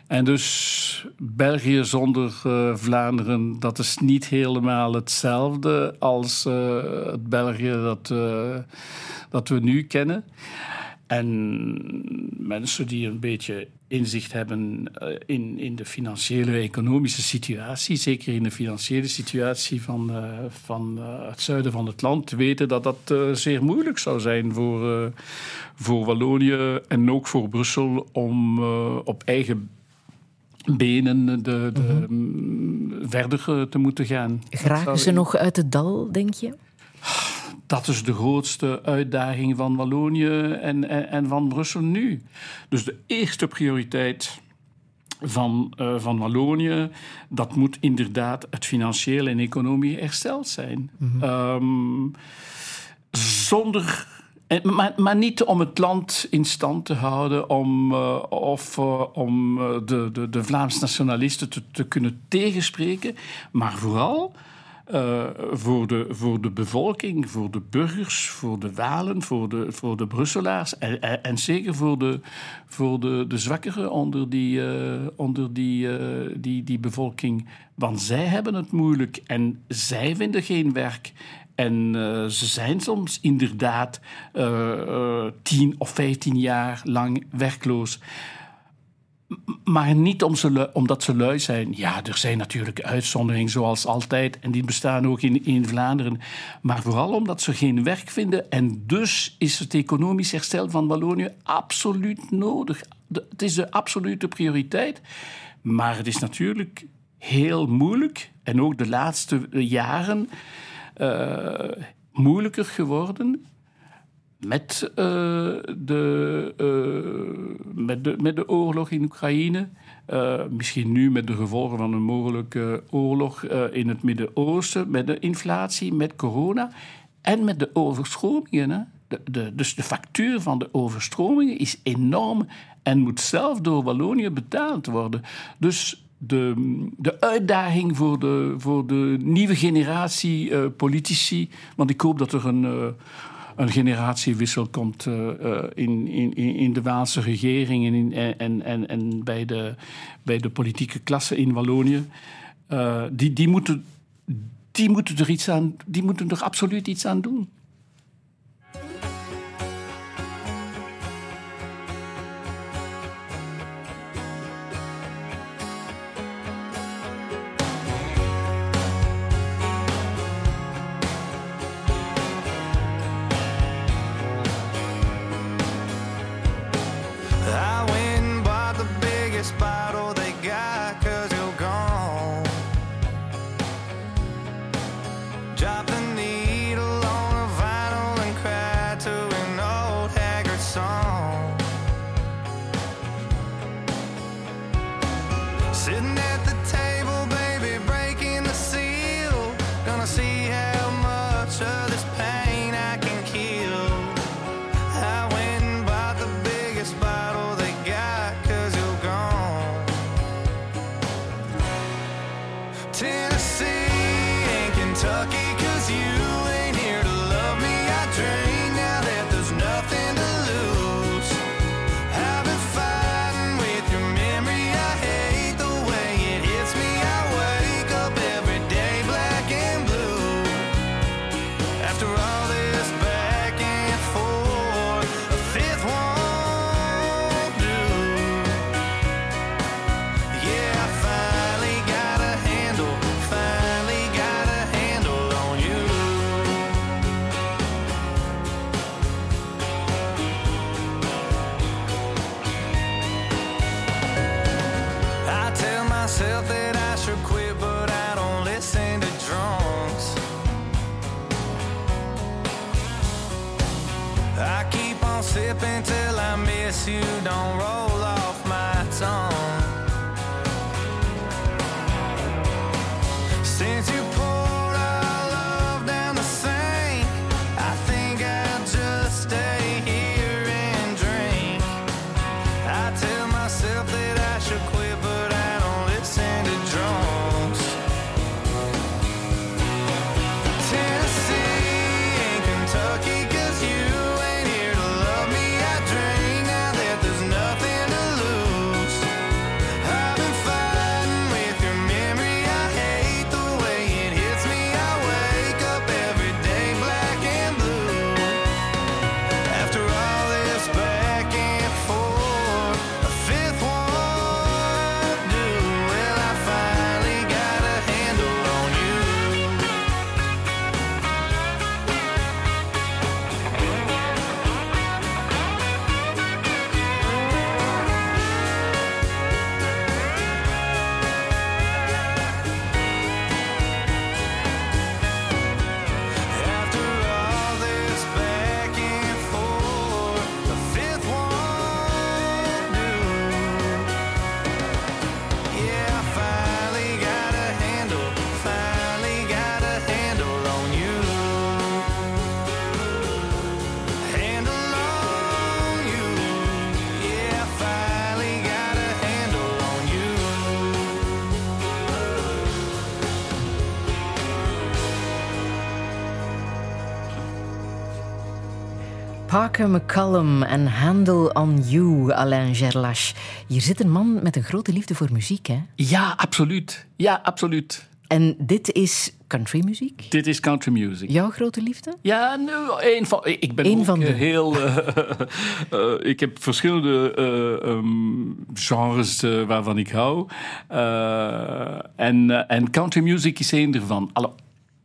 En dus België zonder uh, Vlaanderen, dat is niet helemaal hetzelfde als het België dat, dat we nu kennen. En mensen die een beetje inzicht hebben in, in de financiële, economische situatie, zeker in de financiële situatie van, uh, van uh, het zuiden van het land, weten dat dat uh, zeer moeilijk zou zijn voor, voor Wallonië en ook voor Brussel om op eigen benen de, de, mm-hmm. verder te moeten gaan. Geraken ze nog uit het dal, denk je? Dat is de grootste uitdaging van Wallonië en, en, en van Brussel nu. Dus de eerste prioriteit van, uh, van Wallonië, dat moet inderdaad het financiële en economie hersteld zijn. Mm-hmm. Um, zonder maar, maar, niet om het land in stand te houden, om, uh, of uh, om de, de, de Vlaams nationalisten te, te, kunnen tegenspreken, maar vooral uh, voor, de, voor de bevolking, voor de burgers, voor de Walen, voor de, voor de Brusselaars en, en, zeker voor de, voor de, de zwakkeren onder, die, uh, onder die, uh, die, die bevolking. Want zij hebben het moeilijk en zij vinden geen werk. En ze zijn soms inderdaad tien of vijftien jaar lang werkloos. Maar niet om ze, omdat ze lui zijn. Ja, er zijn natuurlijk uitzonderingen, zoals altijd. En die bestaan ook in, in Vlaanderen. Maar vooral omdat ze geen werk vinden. En dus is het economisch herstel van Wallonië absoluut nodig. het is de absolute prioriteit. Maar het is natuurlijk heel moeilijk. En ook de laatste jaren uh, moeilijker geworden met, uh, de, uh, met, de, met de oorlog in Oekraïne. Uh, misschien nu met de gevolgen van een mogelijke oorlog in het Midden-Oosten, met de inflatie, met corona en met de overstromingen. Hè? De, dus de factuur van de overstromingen is enorm en moet zelf door Wallonië betaald worden. Dus de, de uitdaging voor de, voor de nieuwe generatie politici, want ik hoop dat er een een generatiewissel komt uh, in, in, in de Waalse regering en, in, en, en, en bij, de, bij de politieke klasse in Wallonië. Uh, die, die, moeten, die, moeten er iets aan, die moeten er absoluut iets aan doen. Parker McCallum en Handle on You, Alain Gerlache. Hier zit een man met een grote liefde voor muziek, hè? Ja, absoluut. Ja, absoluut. En dit is countrymuziek? Dit is countrymuziek. Jouw grote liefde? Ja, nou, een van. Ik ben ook van de... heel. Uh, uh, ik heb verschillende uh, um, genres waarvan ik hou. en, en countrymuziek is één ervan. Allo,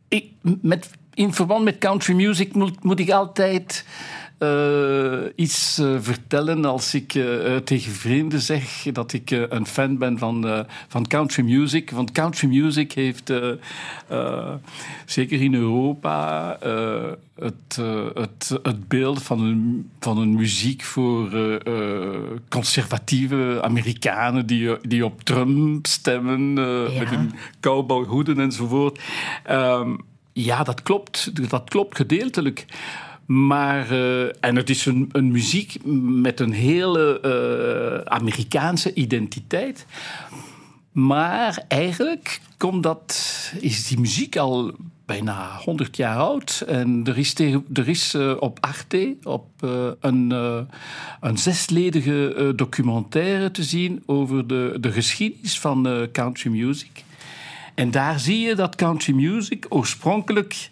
ik, met, in verband met countrymuziek moet, moet ik altijd uh, iets uh, vertellen als ik uh, tegen vrienden zeg dat ik een fan ben van, van country music. Want country music heeft zeker in Europa het, het, het beeld van een, van een muziek voor conservatieve Amerikanen die, die op Trump stemmen ja. met hun cowboyhoeden enzovoort. Um, ja, dat klopt. Dat klopt gedeeltelijk. Maar, uh, en het is een, een, muziek met een hele uh, Amerikaanse identiteit. Maar eigenlijk komt dat, is die muziek al bijna 100 jaar oud. En er is, uh, op Arte op, een, een zesledige documentaire te zien over de, de geschiedenis van country music. En daar zie je dat country music oorspronkelijk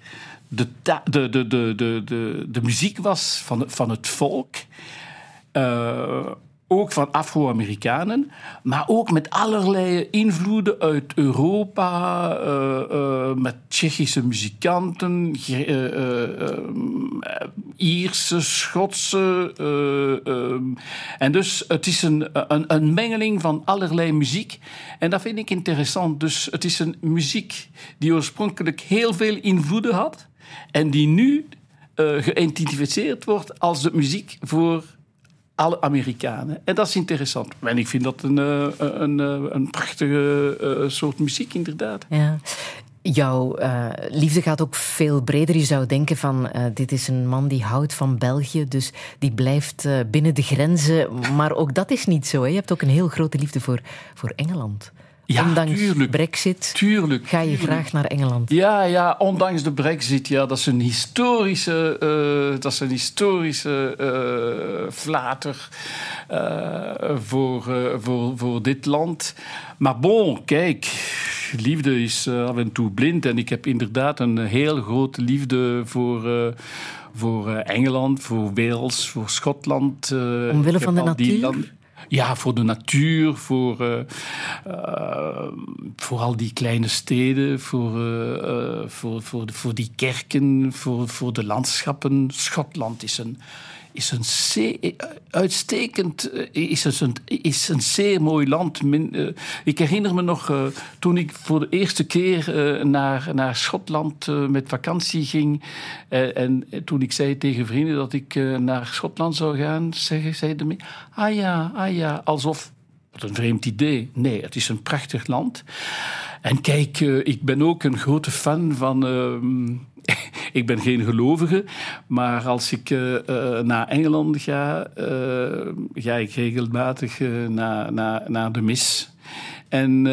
de, de, de, de, de, de, muziek was van, van het volk. Uh, ook van Afro-Amerikanen, maar ook met allerlei invloeden uit Europa, uh, met Tsjechische muzikanten, Ierse, Schotse. En dus het is een, een, een, mengeling van allerlei muziek. En dat vind ik interessant. Dus het is een muziek die oorspronkelijk heel veel invloeden had en die nu uh, geïdentificeerd wordt als de muziek voor alle Amerikanen. En dat is interessant. En ik vind dat een, uh, een, een prachtige uh, soort muziek, inderdaad. Ja. Jouw liefde gaat ook veel breder. Je zou denken van, dit is een man die houdt van België, dus die blijft binnen de grenzen. Maar ook dat is niet zo. Hè? Je hebt ook een heel grote liefde voor, voor Engeland. Ja, ondanks tuurlijk, Brexit tuurlijk, ga je tuurlijk. graag naar Engeland. Ja, ja, ondanks de Brexit, ja, dat is een historische, uh, dat is een historische uh, flater uh, voor, voor, voor dit land. Maar bon, kijk, liefde is af en toe blind. En ik heb inderdaad een heel grote liefde voor voor Engeland, voor Wales, voor Schotland. Omwille van de natuur? Ja, voor de natuur, voor, uh, uh, voor al die kleine steden, voor, uh, voor, voor, voor die kerken, voor, voor de landschappen. Schotland is een, is een zeer, uitstekend, is een, is een zeer mooi land. Ik herinner me nog toen ik voor de eerste keer naar, naar Schotland met vakantie ging. en toen ik zei tegen vrienden dat ik naar Schotland zou gaan, zeiden me: Ah ja, ah ja, alsof. Wat een vreemd idee. Nee, het is een prachtig land. En kijk, ik ben ook een grote fan van ehm, ik ben geen gelovige, maar als ik uh, uh, naar Engeland ga, uh, ga ik regelmatig naar, naar, naar de mis. En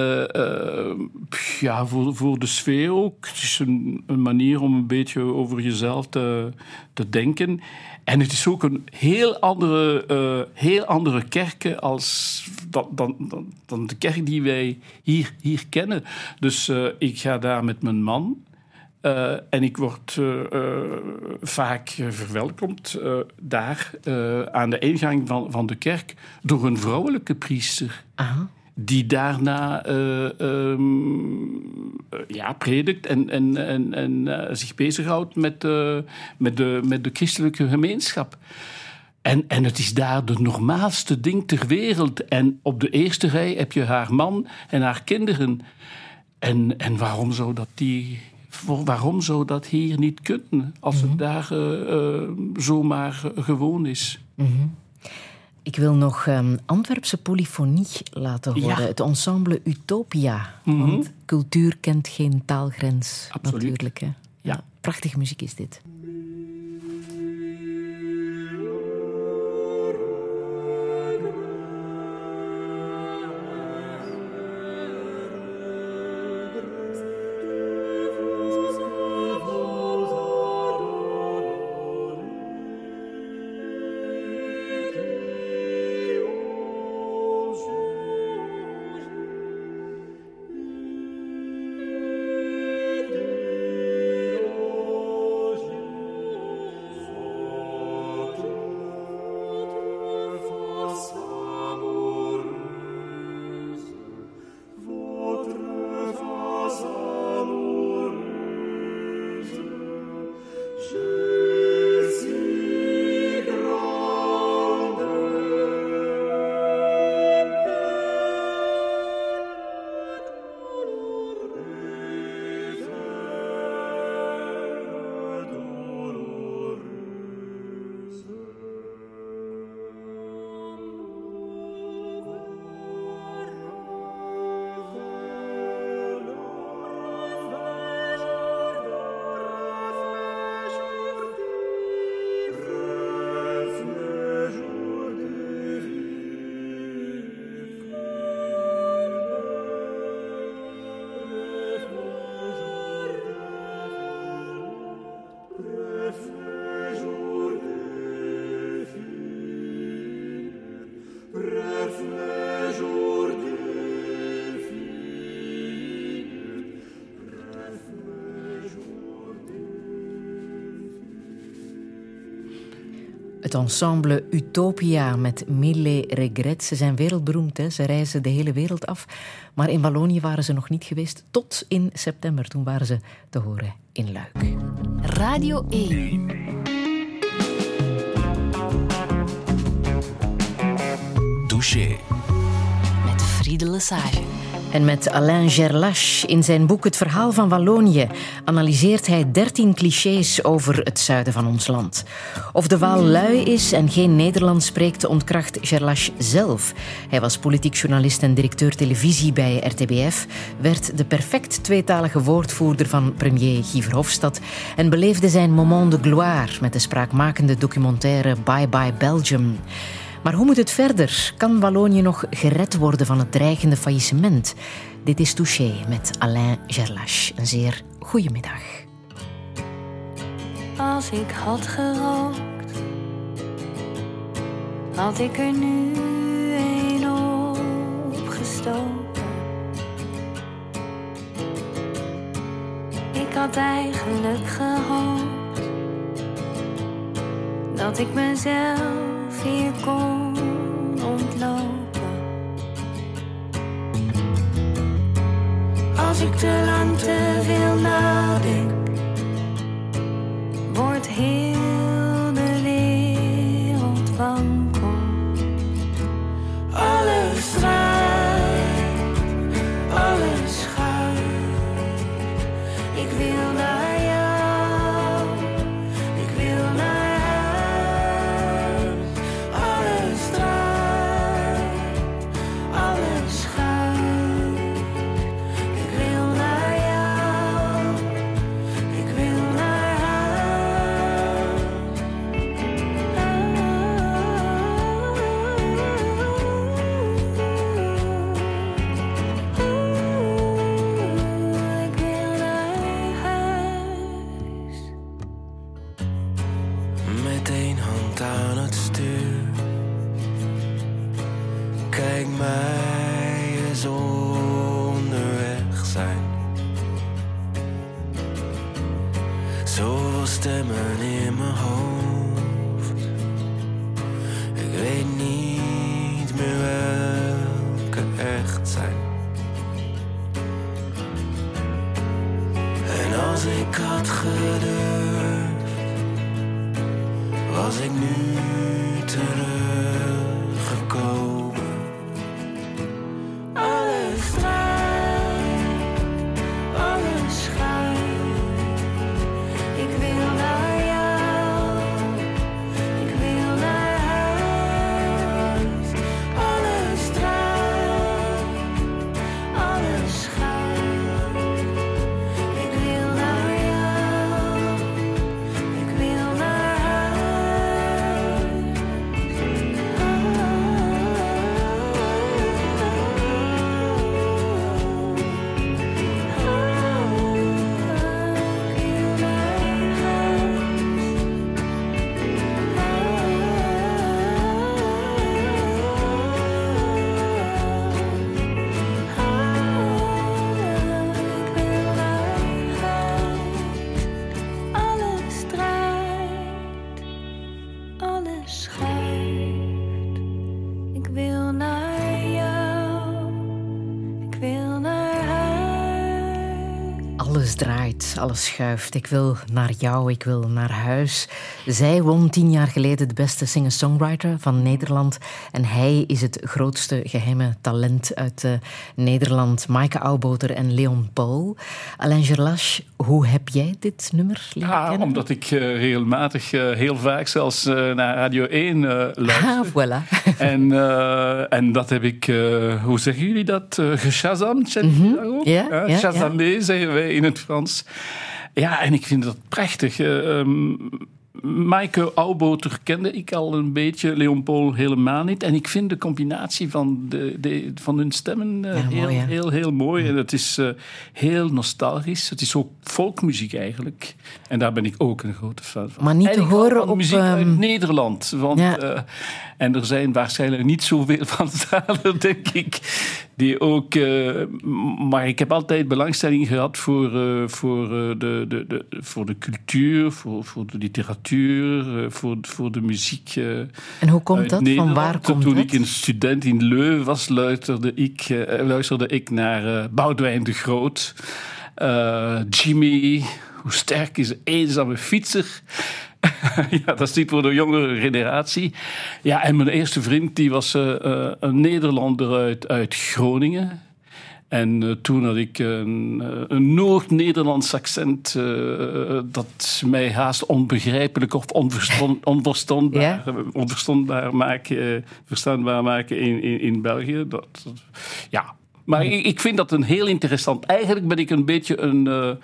ja, voor, voor de sfeer ook. Het is een, manier om een beetje over jezelf te, te denken. En het is ook een heel andere, heel andere kerk als dan, dan, dan, dan, de kerk die wij hier, hier kennen. Dus ik ga daar met mijn man. Uh, en ik word uh, uh, vaak verwelkomd daar aan de ingang van, van de kerk door een vrouwelijke priester. Aha. Die daarna um, ja, predikt en, en, en, en zich bezighoudt met, met, de, met de christelijke gemeenschap. En, en het is daar de normaalste ding ter wereld. En op de eerste rij heb je haar man en haar kinderen. En, en waarom zou dat die voor waarom zou dat hier niet kunnen als het daar uh, uh, zomaar gewoon is? Mm -hmm. Ik wil nog um, Antwerpse polyfonie laten horen. Ja. Het ensemble Utopia. Mm -hmm. Want cultuur kent geen taalgrens. Absoluut. Natuurlijk. Hè? Ja. Prachtige muziek is dit. Het ensemble Utopia met Mille Regrets. Ze zijn wereldberoemd, hè? ze reizen de hele wereld af. Maar in Wallonië waren ze nog niet geweest tot in september. Toen waren ze te horen in Luik. Radio 1. Douche. Met Friede Lesage. En met Alain Gerlache in zijn boek Het verhaal van Wallonië analyseert hij dertien clichés over het zuiden van ons land. Of de Waal lui is en geen Nederlands spreekt, ontkracht Gerlache zelf. Hij was politiek journalist en directeur televisie bij RTBF, werd de perfect tweetalige woordvoerder van premier Guy Verhofstadt en beleefde zijn moment de gloire met de spraakmakende documentaire Bye Bye Belgium. Maar hoe moet het verder? Kan Wallonië nog gered worden van het dreigende faillissement? Dit is Touché met Alain Gerlache. Een zeer goede middag. Als ik had gerookt, had ik er nu een opgestoken. Ik had eigenlijk gehoopt dat ik mezelf hier kon ontlopen. Als ik te lang alles schuift. Ik wil naar jou, ik wil naar huis. Zij won tien jaar geleden de beste singer-songwriter van Nederland. En hij is het grootste geheime talent uit eh, Nederland. Maaike Auwboter en Leon Paul. Alain Gerlache, hoe heb jij dit nummer leren Ja, kennen? omdat ik eh, regelmatig, eh, heel vaak zelfs naar Radio 1 eh luister. Ah, voilà. En, eh, en dat heb ik, eh, hoe zeggen jullie dat? Uh, geshazamd, jullie dat ook? Ja, ja, ja. Shazamé zeggen wij in het Frans. Ja, en ik vind dat prachtig. Eh, ehm, Maaike Auwboter kende ik al een beetje, Leon Paul helemaal niet. En ik vind de combinatie van, de, de, van hun stemmen eh, heel, mooi, hè? heel, heel mooi. En het is eh, heel nostalgisch. Het is ook folkmuziek eigenlijk. En daar ben ik ook een grote fan van. Maar niet te En horen op, muziek uit ehm, Nederland. Want, Ja. eh, en er zijn waarschijnlijk niet zoveel van zalen, denk ik, die ook... eh, maar ik heb altijd belangstelling gehad voor, eh, voor, eh, de, de, de, voor de cultuur, voor, voor de literatuur voor, voor de muziek. en hoe komt dat? Van waar komt Toen dat? ik een student in Leuven was, luisterde ik, luisterde ik naar Boudewijn de Groot, Jimmy, hoe sterk is een eenzame fietser. ja, dat is niet voor de jongere generatie. Ja, en mijn eerste vriend die was uh, een Nederlander uit, uit Groningen. En uh, toen had ik een, een Noord-Nederlands accent dat mij haast onbegrijpelijk of onverstandbaar, ja? onverstandbaar maken, verstaanbaar maken in, in, in België. Dat, ja. Maar ik, ik, vind dat een heel interessant. Eigenlijk ben ik een beetje een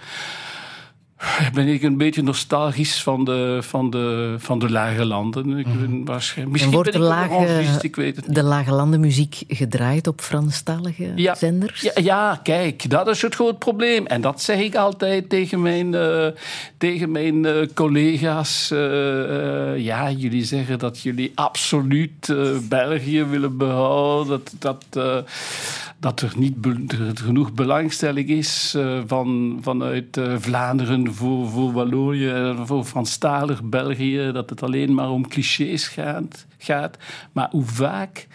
ben ik een beetje nostalgisch van de, van de, van de lage landen. Ik ben waarschijnlijk, misschien wordt ben de ik lage, ik weet het niet. de lage landenmuziek gedraaid op Franstalige ja, zenders? Ja, ja, kijk, dat is het groot probleem. En dat zeg ik altijd tegen mijn, uh, tegen mijn uh, collega's. Uh, ja, jullie zeggen dat jullie absoluut België willen behouden. Dat... dat dat er niet be genoeg belangstelling is van, vanuit uh, Voor, voor Wallonië, voor Franstalig België, dat het alleen maar om clichés gaat. gaat. Maar hoe vaak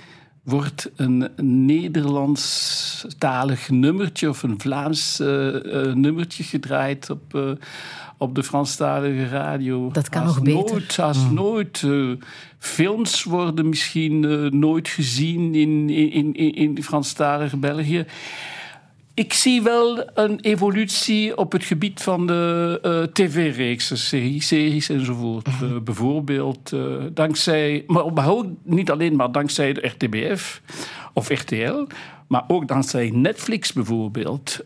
wordt een Nederlandstalig nummertje of een Vlaams uh, nummertje gedraaid op, op de Franstalige radio? Dat kan nog beter. Nooit, haast Mm. nooit. films worden misschien nooit gezien in, in, in, in Franstalig België. Ik zie wel een evolutie op het gebied van de uh, tv-reeksen, series, series enzovoort. Uh, bijvoorbeeld uh, dankzij, maar, maar ook niet alleen maar dankzij de RTBF of RTL, maar ook dankzij Netflix bijvoorbeeld.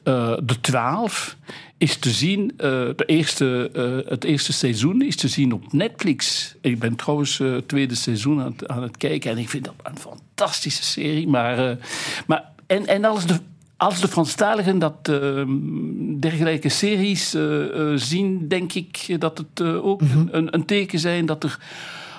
de 12 is te zien, de eerste, het eerste seizoen is te zien op Netflix. Ik ben trouwens het tweede seizoen aan het, aan het, kijken en ik vind dat een fantastische serie. Maar, maar, en, en als de als de Franstaligen dat uh, dergelijke series uh, uh, zien, denk ik dat het ook mm -hmm. een, een, teken zijn dat er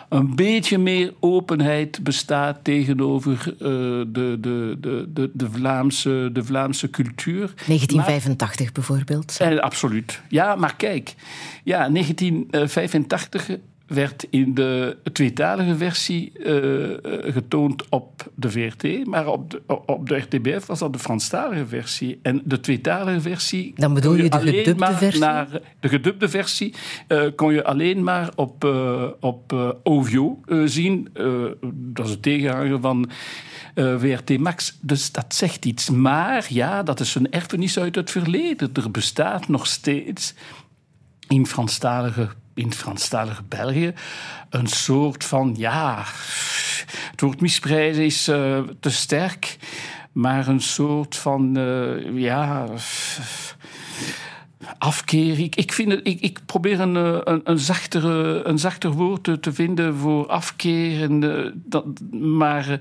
een beetje meer openheid bestaat tegenover de, de, de, de, de, Vlaamse, de Vlaamse cultuur. 1985 maar, bijvoorbeeld. absoluut. Ja, maar kijk, ja, 1985 werd in de tweetalige versie uh, getoond op de VRT, maar op de, op de RTBF was dat de Franstalige versie. En de tweetalige versie. Dan bedoel je, je de gedubde versie? Naar, de gedubde versie uh, kon je alleen maar op, op OVO zien. dat is het tegenhanger van. WRT Max. Dus dat zegt iets. Maar ja, dat is een erfenis uit het verleden. Er bestaat nog steeds in Franstalige in het Franstalige België een soort van, ja, het woord misprijzen is uh, te sterk, maar een soort van, uh, ja, afkeer. Ik, vind ik, ik probeer een, een, een, zachtere, een zachter woord te, vinden voor afkeer, en, uh, dat, maar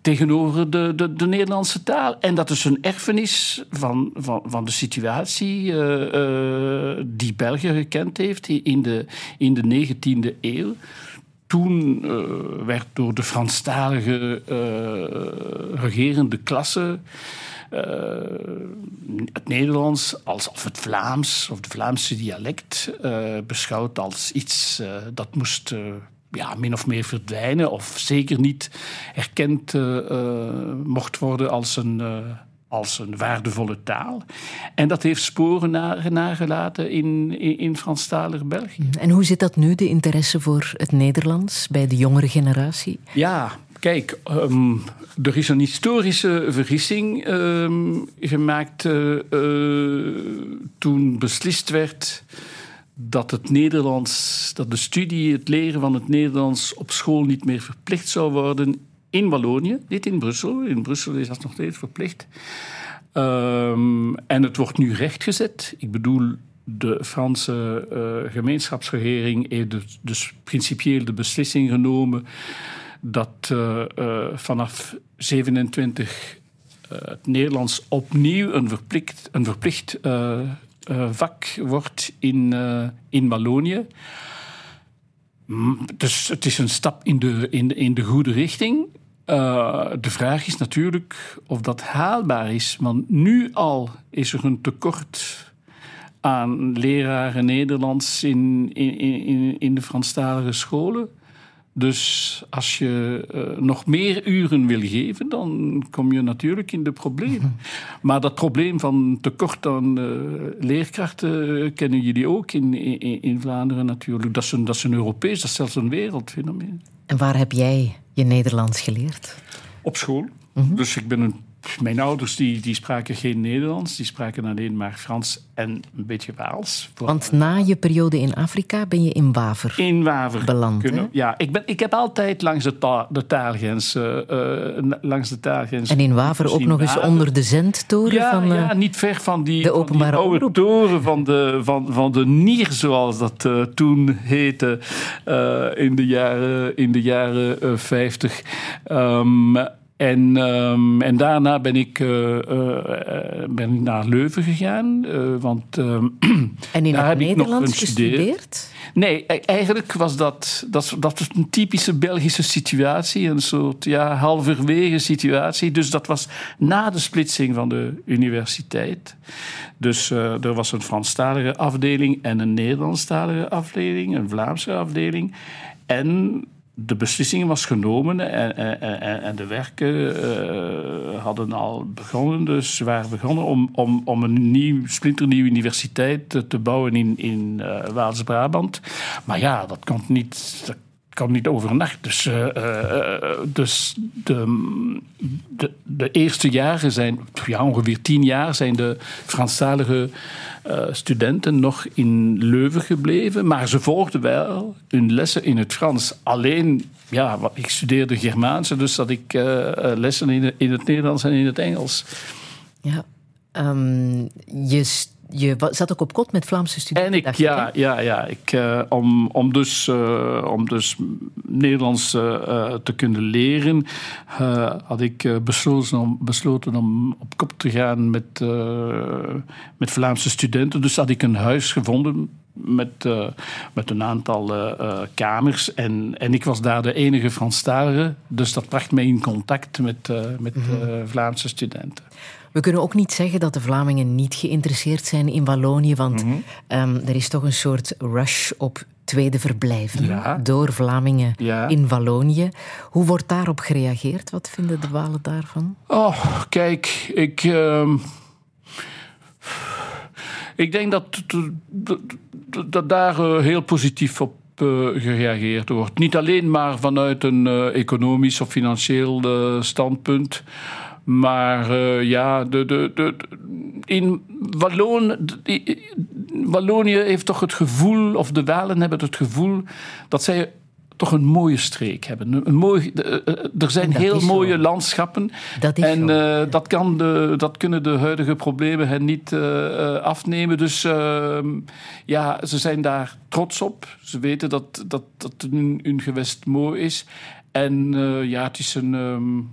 tegenover de, de, de, Nederlandse taal. En dat is een erfenis van, van, van de situatie uh, uh, die België gekend heeft in de, in de 19e eeuw. Toen uh, werd door de Franstalige regerende klasse het Nederlands als, of het Vlaams of het Vlaamse dialect beschouwd als iets dat moest ja, min of meer verdwijnen, of zeker niet erkend uh, uh, mocht worden als een, uh, als een waardevolle taal. En dat heeft sporen na, nagelaten in, in, in Franstalig België. En hoe zit dat nu, de interesse voor het Nederlands bij de jongere generatie? Ja, kijk, um, er is een historische vergissing um, gemaakt toen beslist werd dat het Nederlands, dat de studie, het leren van het Nederlands op school niet meer verplicht zou worden in Wallonië, niet in Brussel. In Brussel is dat nog steeds verplicht. Um, en het wordt nu rechtgezet. Ik bedoel, de Franse uh, gemeenschapsregering heeft dus, dus principieel de beslissing genomen dat uh, uh, vanaf 27 het Nederlands opnieuw een verplicht, een verplicht vak wordt in, in Wallonië. Dus het is een stap in de, in de, in de goede richting. De vraag is natuurlijk of dat haalbaar is. Want nu al is er een tekort aan leraren Nederlands in, in, in, in de Franstalige scholen. Dus als je uh, nog meer uren wil geven, dan kom je natuurlijk in de problemen. Maar dat probleem van tekort aan uh, leerkrachten kennen jullie ook in, in, in, Vlaanderen natuurlijk. Dat is, een, dat is een Europees, dat is zelfs een wereldfenomeen. En waar heb jij je Nederlands geleerd? Op school. Mm -hmm. Dus ik ben een mijn ouders die, die spraken geen Nederlands, die spraken alleen maar Frans en een beetje Waals. Want na je periode in Afrika ben je in Waver, in Waver beland. Kunnen, ja, ik, ben, ik heb altijd langs de, ta de taalgrens... Uh, uh, langs de taalgrens en in Waver ook nog eens onder de zendtoren ja, van... Uh, ja, niet ver van die, de openbare van die oude toren van de, van, van de Nier, zoals dat toen heette, in de jaren, in de jaren 50. Um, en, um, en daarna ben ik, uh, uh, ben ik naar Leuven gegaan. Uh, want en in daar heb ik nog gestudeerd? Nee, eigenlijk was dat, dat, dat was een typische Belgische situatie. Een soort ja, halverwege situatie. Dus dat was na de splitsing van de universiteit. Dus er was een Franstalige afdeling en een Nederlandstalige afdeling. Een Vlaamse afdeling. En de beslissing was genomen en, en, en de werken uh, hadden al begonnen. Dus waren begonnen om, om, om een nieuw, splinternieuwe universiteit te, bouwen in, in uh, Waals-Brabant. Maar ja, dat kon niet. Dat kan niet overnacht. Dus, uh, dus de, de, de, eerste jaren zijn, ja, ongeveer tien jaar, zijn de Franstalige uh, studenten nog in Leuven gebleven. Maar ze volgden wel hun lessen in het Frans. Alleen, ja, ik studeerde Germaanse, dus had ik lessen in, in, het Nederlands en in het Engels. Ja, um, je je zat ook op kot met Vlaamse studenten. En ik, ja, ja, ja. Ik, uh, om, om, dus, uh, om dus Nederlands uh, te kunnen leren, had ik besloten om, besloten om op kop te gaan met, met Vlaamse studenten. Dus had ik een huis gevonden met, uh, met een aantal uh, uh, kamers. En, en ik was daar de enige Franstalige. Dus dat bracht mij in contact met, met mm -hmm. Vlaamse studenten. We kunnen ook niet zeggen dat de Vlamingen niet geïnteresseerd zijn in Wallonië, want mm -hmm. um, er is toch een soort rush op tweede verblijven ja. door Vlamingen ja. in Wallonië. Hoe wordt daarop gereageerd? Wat vinden de Walen daarvan? Oh, kijk, ik. Uh, ik denk dat, dat, dat daar uh, heel positief op uh, gereageerd wordt. Niet alleen maar vanuit een uh, economisch of financieel standpunt. Maar uh, ja, de, de, de, in Wallon, Wallonië heeft toch het gevoel, of de Walen hebben het gevoel, dat zij toch een mooie streek hebben. Een mooi, er zijn heel mooie zo. landschappen. Dat is en uh, dat, kan de, dat kunnen de huidige problemen hen niet uh, afnemen. Dus uh, ja, ze zijn daar trots op. Ze weten dat, dat, dat hun, hun gewest mooi is. En ja, het is een. Um,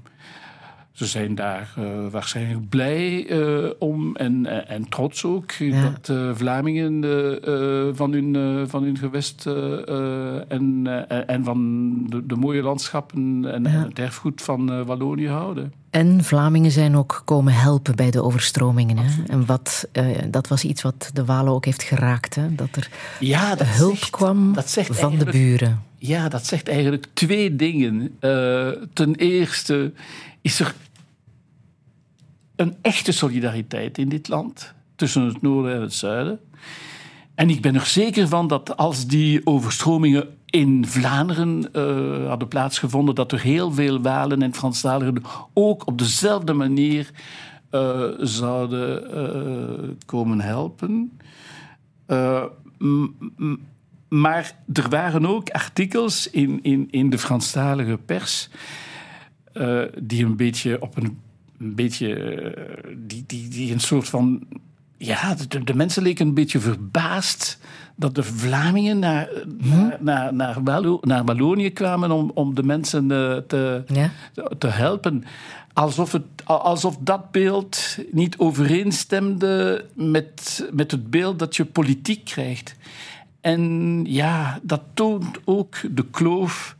ze zijn daar uh, waarschijnlijk blij uh, om en, en, trots ook ja. dat uh, Vlamingen van, hun, van hun gewest en, en van de, de, mooie landschappen en, ja. het erfgoed van Wallonië houden. En Vlamingen zijn ook komen helpen bij de overstromingen. Hè? En wat, dat was iets wat de Walen ook heeft geraakt. Hè? Dat er ja, dat hulp zegt, kwam dat van de buren. Ja, dat zegt eigenlijk twee dingen. ten eerste is er een echte solidariteit in dit land tussen het noorden en het zuiden. En ik ben er zeker van dat als die overstromingen in Vlaanderen uh, hadden plaatsgevonden, dat er heel veel Walen en Franstaligen ook op dezelfde manier uh, zouden uh, komen helpen. maar er waren ook artikels in, in, in de Franstalige pers die een beetje op een een beetje. Die, die, die een soort van. Ja, de, de mensen leken een beetje verbaasd dat de Vlamingen naar, hm? naar, naar, naar, Wallo, naar Wallonië kwamen om, om de mensen te, ja. te, te helpen. Alsof, het, alsof dat beeld niet overeenstemde met, met het beeld dat je politiek krijgt. En ja, dat toont ook de kloof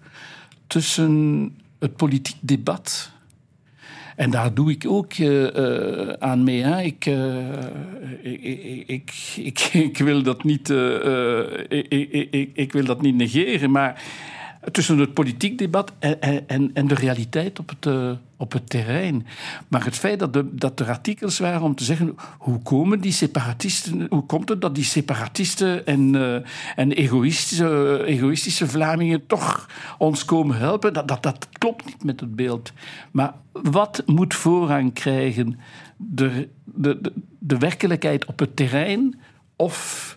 tussen het politiek debat en daar doe ik ook uh, aan mee. Hè. Ik, ik, ik, ik, ik, wil dat niet, ik, ik, ik, wil dat niet negeren, maar tussen het politiek debat en, en, en de realiteit op het, uh, op het terrein. Maar het feit dat, de, dat er artikels waren om te zeggen hoe komen die separatisten, hoe komt het dat die separatisten en, uh, en egoïstische, egoïstische Vlamingen toch ons komen helpen, dat, dat, dat klopt niet met het beeld. Maar wat moet voorrang krijgen? De, de, de werkelijkheid op het terrein of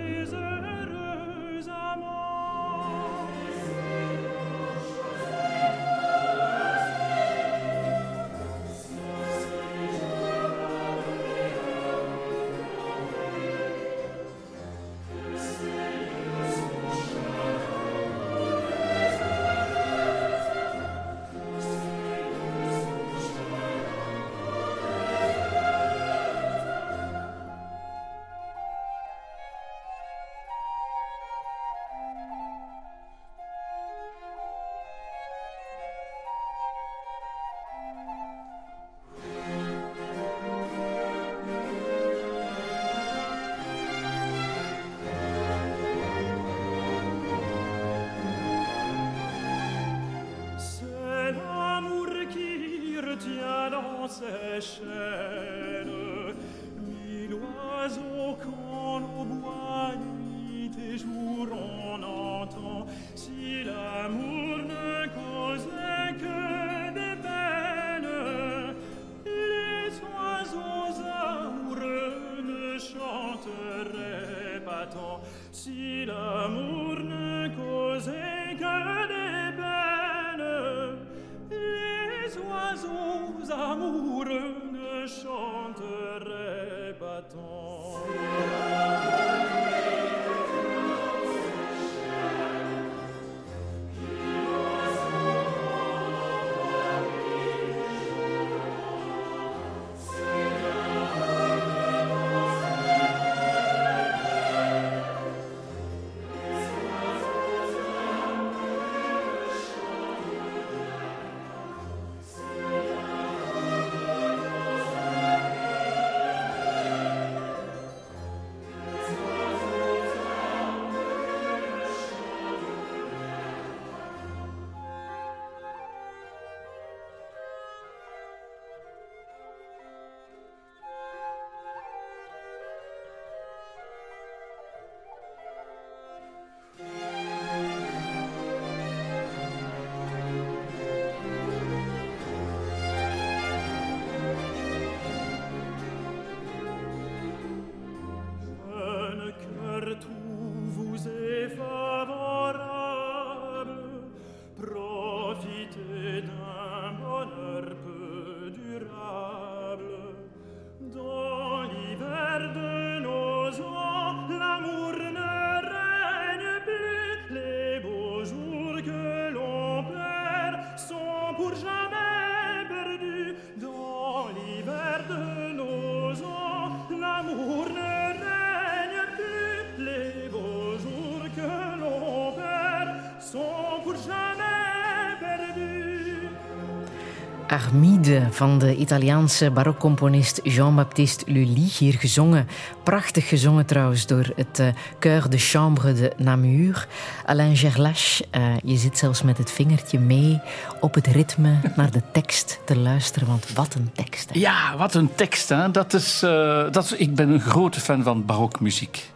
Armide van de Italiaanse barokcomponist Jean-Baptiste Lully. Hier gezongen, prachtig gezongen trouwens, door het uh, de Chambre de Namur. Alain Gerlache, uh, je zit zelfs met het vingertje mee op het ritme naar de tekst te luisteren. Want wat een tekst. Ja, wat een tekst. Dat is, uh, dat ik ben een grote fan van barokmuziek.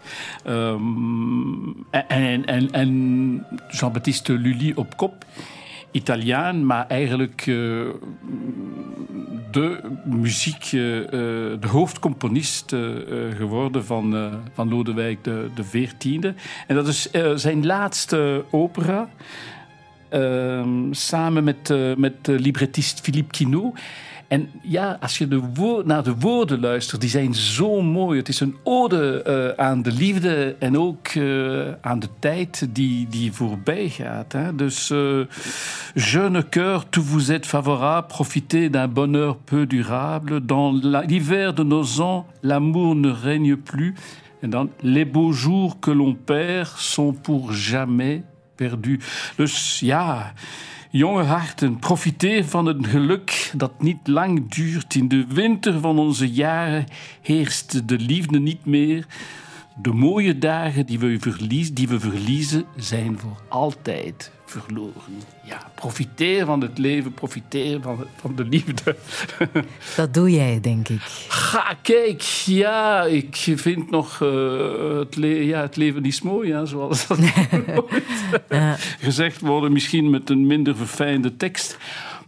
Um, en en, en Jean-Baptiste Lully op kop. Italiaan, maar eigenlijk de muziek, uh, de hoofdcomponist uh, geworden van, van Lodewijk de, de XIV. En dat is zijn laatste opera. samen met, met librettist Philippe Quinault. En ja, als je de naar de woorden luistert, die zijn zo mooi. Het is een ode uh, aan de liefde en ook uh, aan de tijd die, die voorbij gaat. Hè. Dus, uh, jeune cœur, tout vous êtes favorable, profitez d'un bonheur peu durable. Dans l'hiver de nos ans, l'amour ne règne plus. En dan, les beaux jours que l'on perd sont pour jamais perdus. Dus ja. Jonge harten, profiteer van het geluk dat niet lang duurt. In de winter van onze jaren heerst de liefde niet meer. De mooie dagen die we, verlies, die we verliezen zijn voor altijd verloren. Ja, profiteer van het leven, profiteer van, van de liefde. Dat doe jij, denk ik. Ga, kijk, ja, ik vind nog uh, het, le ja, het leven is mooi, ja, zoals dat ja. gezegd wordt, misschien met een minder verfijnde tekst.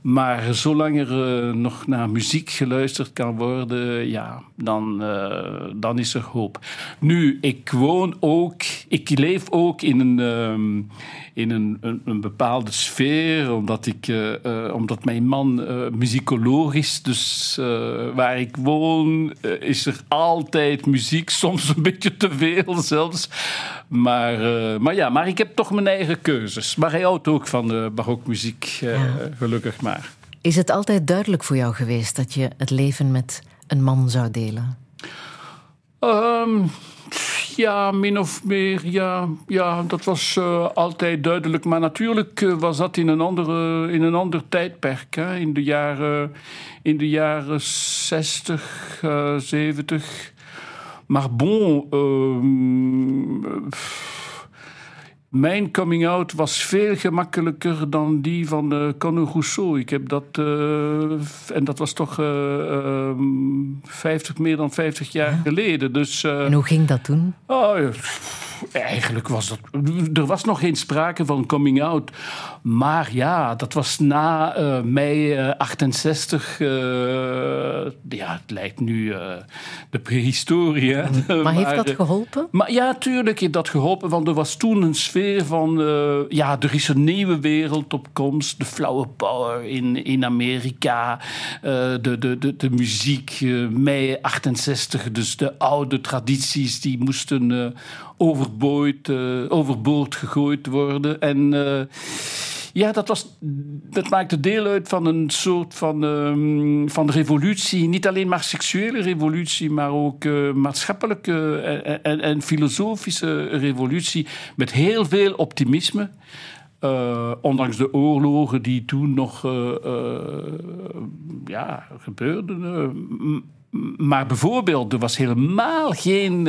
Maar zolang er uh, nog naar muziek geluisterd kan worden, ja, dan, uh, dan is er hoop. Nu, ik woon ook, ik leef ook in een, um, in een, een, een, bepaalde sfeer, omdat, ik, uh, omdat mijn man muzikoloog is. Dus waar ik woon is er altijd muziek, soms een beetje te veel zelfs. Maar, maar ja, maar ik heb toch mijn eigen keuzes. Maar hij houdt ook van de barokmuziek, gelukkig maar. Is het altijd duidelijk voor jou geweest dat je het leven met een man zou delen? Um, ja, min of meer. Ja, ja dat was uh, altijd duidelijk. Maar natuurlijk uh, was dat in een, andere, in een ander tijdperk. Hè? In, de jaren, in de jaren 60, uh, 70. Maar bon. Mijn coming out was veel gemakkelijker dan die van uh, Conor Rousseau. Ik heb dat, uh, en dat was toch uh, 50, meer dan 50 jaar ja. geleden. Dus, en hoe ging dat toen? Oh, ja. Eigenlijk was dat. Er was nog geen sprake van coming out. Maar ja, dat was na uh, mei uh, 68. Uh, ja, het lijkt nu de prehistorie. Hè? Maar, maar heeft dat geholpen? Maar ja, tuurlijk heeft dat geholpen. Want er was toen een sfeer van. ja, er is een nieuwe wereld op komst. De flower power in, in Amerika. de, de, de, de muziek. mei 68. Dus de oude tradities die moesten overboord, uh, overboord gegooid worden. En uh, ja, dat, was, dat maakte deel uit van een soort van, um, van revolutie. Niet alleen maar seksuele revolutie, maar ook uh, maatschappelijke en, en, filosofische revolutie. Met heel veel optimisme. Ondanks de oorlogen die toen nog uh, ja, gebeurden. maar bijvoorbeeld, er was helemaal geen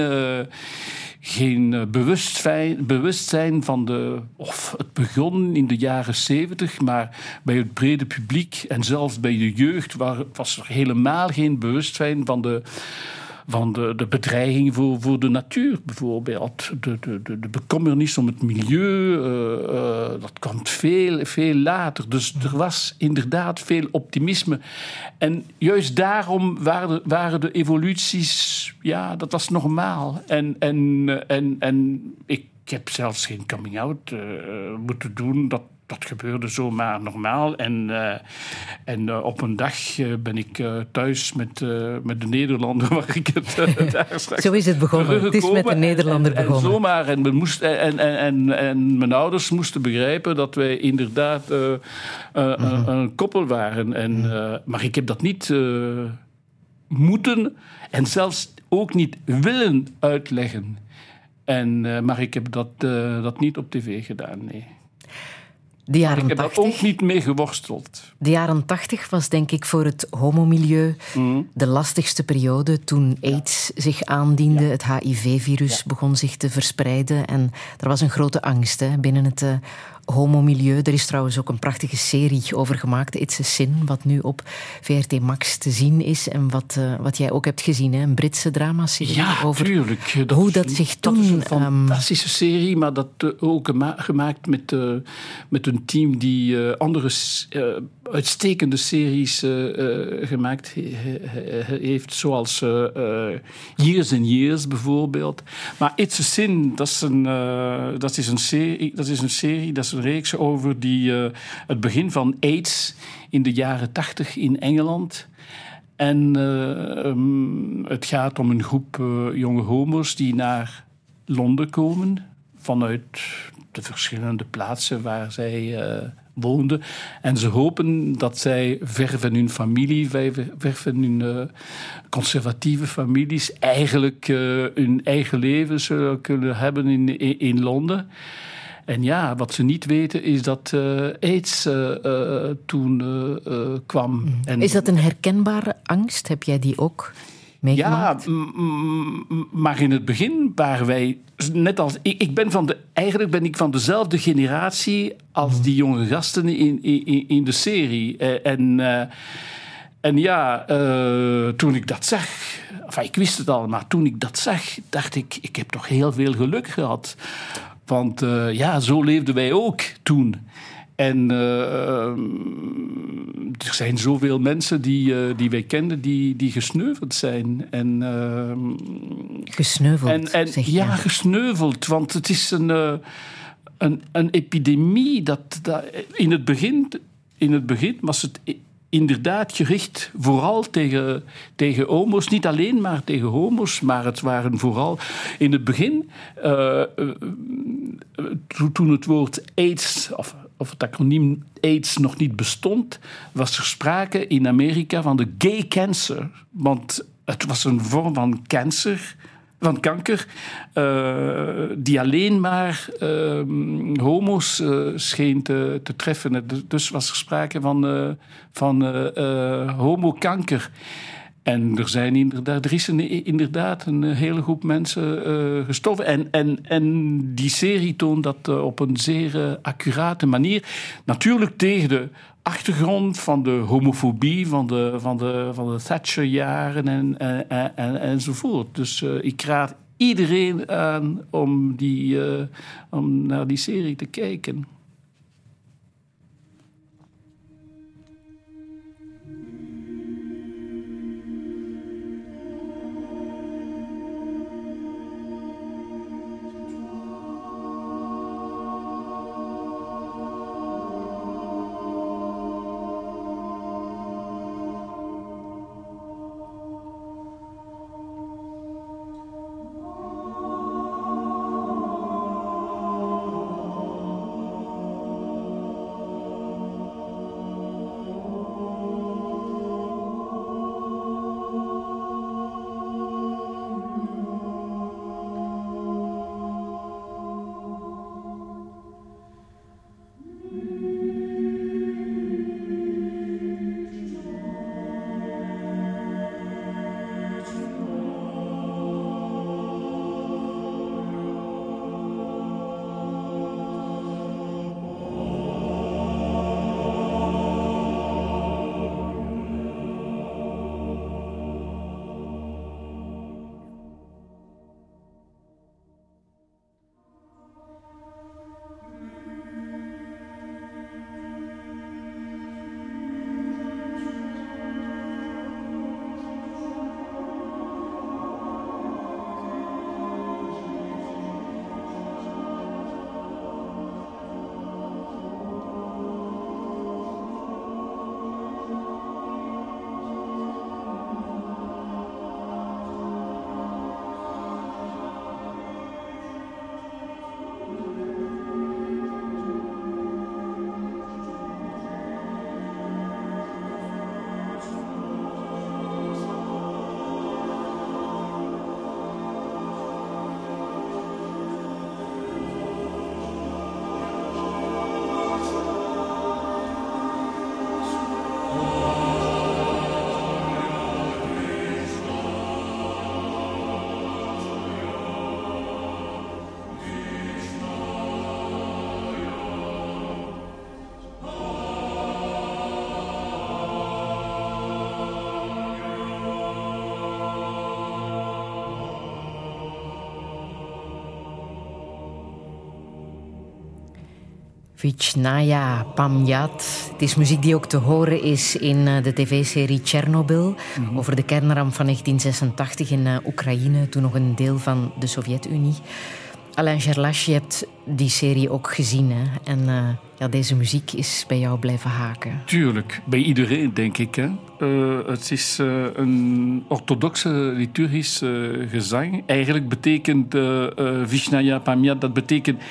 geen bewustzijn, bewustzijn van de. of het begon in de jaren zeventig, maar bij het brede publiek en zelfs bij de jeugd was er helemaal geen bewustzijn van de van de, de bedreiging voor, voor de natuur bijvoorbeeld. De, de, de, de bekommernis om het milieu, uh, uh, dat kwam veel, veel later. Dus er was inderdaad veel optimisme. En juist daarom waren, waren de evoluties, ja, dat was normaal. En, en, en, en ik heb zelfs geen coming-out moeten doen. Dat, dat gebeurde zomaar normaal. En, uh, en uh, op een dag uh, ben ik thuis met, met de Nederlander waar ik het daar straks Zo is het begonnen. Het is met de Nederlander en, en, begonnen. En zomaar. En, we en, en, en, en mijn ouders moesten begrijpen dat wij inderdaad mm -hmm. een koppel waren. En, -hmm. maar ik heb dat niet moeten en zelfs ook niet willen uitleggen. En, maar ik heb dat, dat niet op tv gedaan, nee. De jaren ik heb 80, er ook niet mee geworsteld. De jaren tachtig was denk ik voor het homomilieu mm. de lastigste periode toen aids ja. zich aandiende. Ja. Het HIV-virus ja. begon zich te verspreiden en er was een grote angst hè, binnen het uh, homomilieu. Er is trouwens ook een prachtige serie over gemaakt, It's a Sin, wat nu op VRT Max te zien is en wat, uh, wat jij ook hebt gezien, hè? een Britse dramaserie. Ja, over tuurlijk. Dat hoe dat zich toen... Dat is een fantastische um, serie, maar dat uh, ook gemaakt met, uh, met een team die andere uitstekende series gemaakt heeft, zoals Years and Years bijvoorbeeld. Maar It's a Sin, dat is een, dat is een, serie, dat is een serie, dat is een reeks over die, het begin van AIDS in de jaren tachtig in Engeland. En ehm, het gaat om een groep jonge homo's die naar Londen komen vanuit de verschillende plaatsen waar zij woonden. En ze hopen dat zij ver van hun familie, ver van hun uh, conservatieve families, eigenlijk uh, hun eigen leven zullen kunnen hebben in, in, in, Londen. En ja, wat ze niet weten is dat AIDS toen kwam. Mm. En, is dat een herkenbare angst? Heb jij die ook? Ja, maar in het begin waren wij net als ik, ik, ben van de eigenlijk ben ik van dezelfde generatie als mhm. die jonge gasten in, in, in de serie eh, en uh, en ja, uh, toen ik dat zag, enfin, ik wist het al, maar toen ik dat zag, dacht ik, ik heb toch heel veel geluk gehad. Want uh, ja, zo leefden wij ook toen. En uh, er zijn zoveel mensen die, uh, die wij kenden die, die gesneuveld zijn. En, uh, gesneuveld? En, en, ja, gesneuveld. Want het is een, een, een epidemie. Dat, dat, in, het begin, in het begin was het inderdaad gericht vooral tegen, tegen homo's. Niet alleen maar tegen homo's, maar het waren vooral in het begin, uh, toen het woord AIDS, of of het acroniem AIDS nog niet bestond, was er sprake in Amerika van de gay cancer. Want het was een vorm van cancer, van kanker, uh, die alleen maar uh, homo's uh, scheen te, te, treffen. Dus was er sprake van, van homokanker. En er zijn inderdaad, er is een, inderdaad een hele groep mensen uh, gestorven. En, en, en die serie toont dat uh, op een zeer accurate manier. Natuurlijk tegen de achtergrond van de homofobie van de, van de, van de Thatcher-jaren en, en, en, enzovoort. Dus ik raad iedereen aan om, die, om naar die serie te kijken. Vichnaya Pamjat. Het is muziek die ook te horen is in eh, de tv-serie Chernobyl. Mhm. Over de kernramp van 1986 in eh, Oekraïne, toen nog een deel van de Sovjet-Unie. Alain Gerlache, je hebt die serie ook gezien. Hè? En eh, ja, deze muziek is bij jou blijven haken. Tuurlijk, bij iedereen denk ik. Hè. Eh, het is eh, een orthodoxe liturgisch gezang. Eigenlijk betekent uh, uh, Vishnaya Pamyat, dat betekent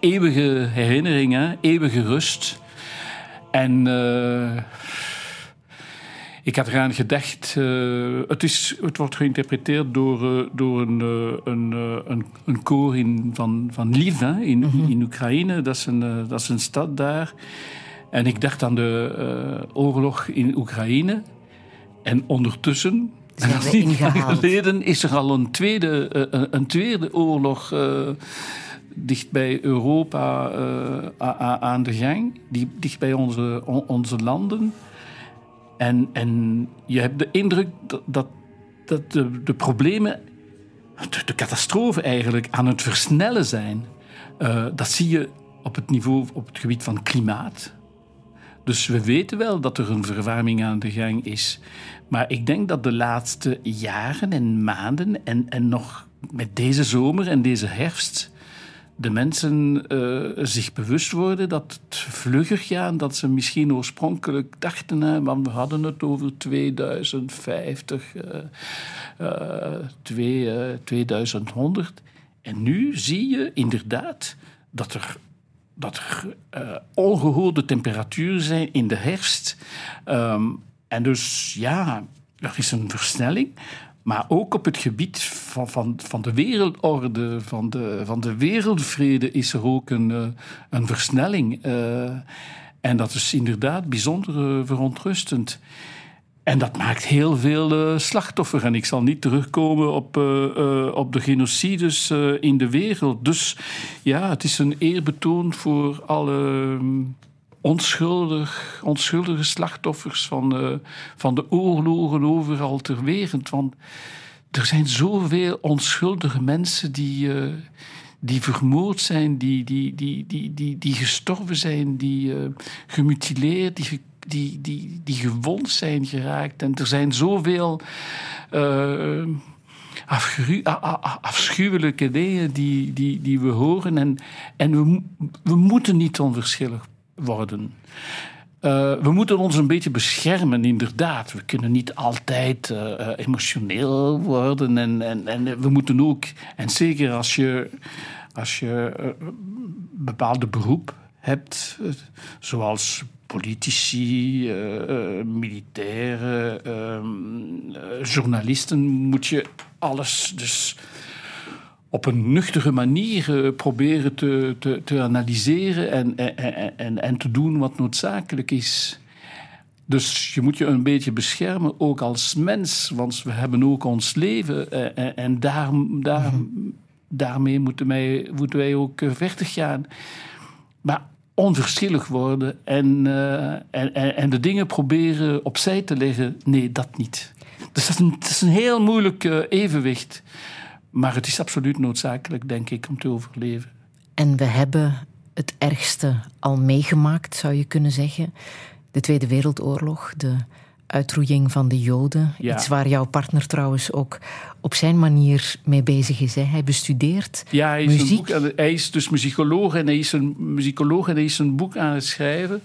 eeuwige herinnering, hè? eeuwige rust. En uh, ik had eraan gedacht, uh, het, is, het wordt geïnterpreteerd door, uh, door een, een, een, een koor in, van, van Lviv in, mm -hmm. in Oekraïne. Dat is, een, dat is een stad daar. En ik dacht aan de oorlog in Oekraïne. En ondertussen, niet lang geleden, is er al een tweede, een tweede oorlog dicht bij Europa uh, aan de gang, dicht bij onze, onze landen. En, en je hebt de indruk dat, dat, dat de, de, problemen, de, catastrofen eigenlijk, aan het versnellen zijn. Uh, dat zie je op het niveau, op het gebied van klimaat. Dus we weten wel dat er een verwarming aan de gang is. Maar ik denk dat de laatste jaren en maanden en, en nog met deze zomer en deze herfst de mensen uh, zich bewust worden dat het vlugger gaat, dat ze misschien oorspronkelijk dachten, hè, want we hadden het over 2050, uh, uh, twee, 2100. En nu zie je inderdaad dat er, dat er ongehoorde temperaturen zijn in de herfst. Um, en dus ja, er is een versnelling. Maar ook op het gebied van, van, van de wereldorde, van de, van de wereldvrede, is er ook een, uh, een versnelling. Uh, en dat is inderdaad bijzonder uh, verontrustend. En dat maakt heel veel slachtoffers. En ik zal niet terugkomen op, op de genocides in de wereld. Dus ja, het is een eerbetoon voor alle onschuldig, onschuldige slachtoffers van, uh, van de oorlogen overal ter wereld. Want er zijn zoveel onschuldige mensen die, uh, die vermoord zijn, die, die, die, die, die, die gestorven zijn, die uh, gemutileerd, die, die, die, die gewond zijn geraakt. En er zijn zoveel afschuwelijke dingen die, die, die we horen. En, en we, we moeten niet onverschillig worden. Uh, we moeten ons een beetje beschermen, inderdaad. We kunnen niet altijd uh, emotioneel worden. En, en, we moeten ook, en zeker als je, als je bepaalde beroep hebt, zoals politici, militairen, journalisten, moet je alles dus op een nuchtere manier uh, proberen te, te, te analyseren en, en, en, en te doen wat noodzakelijk is. Dus je moet je een beetje beschermen, ook als mens, want we hebben ook ons leven en, en daar, daar, daarmee moeten wij, moeten wij ook verder gaan. Maar onverschillig worden en, uh, en, en, de dingen proberen opzij te leggen, nee, dat niet. Dus dat is een, dat is een heel moeilijk evenwicht. Maar het is absoluut noodzakelijk, denk ik, om te overleven. En we hebben het ergste al meegemaakt, zou je kunnen zeggen. De Tweede Wereldoorlog, de uitroeiing van de Joden. Ja. Iets waar jouw partner trouwens ook op zijn manier mee bezig is. Hè? Hij bestudeert ja, hij is muziek. Een boek, hij is dus muzikoloog en hij is een muzikoloog en hij is een boek aan het schrijven.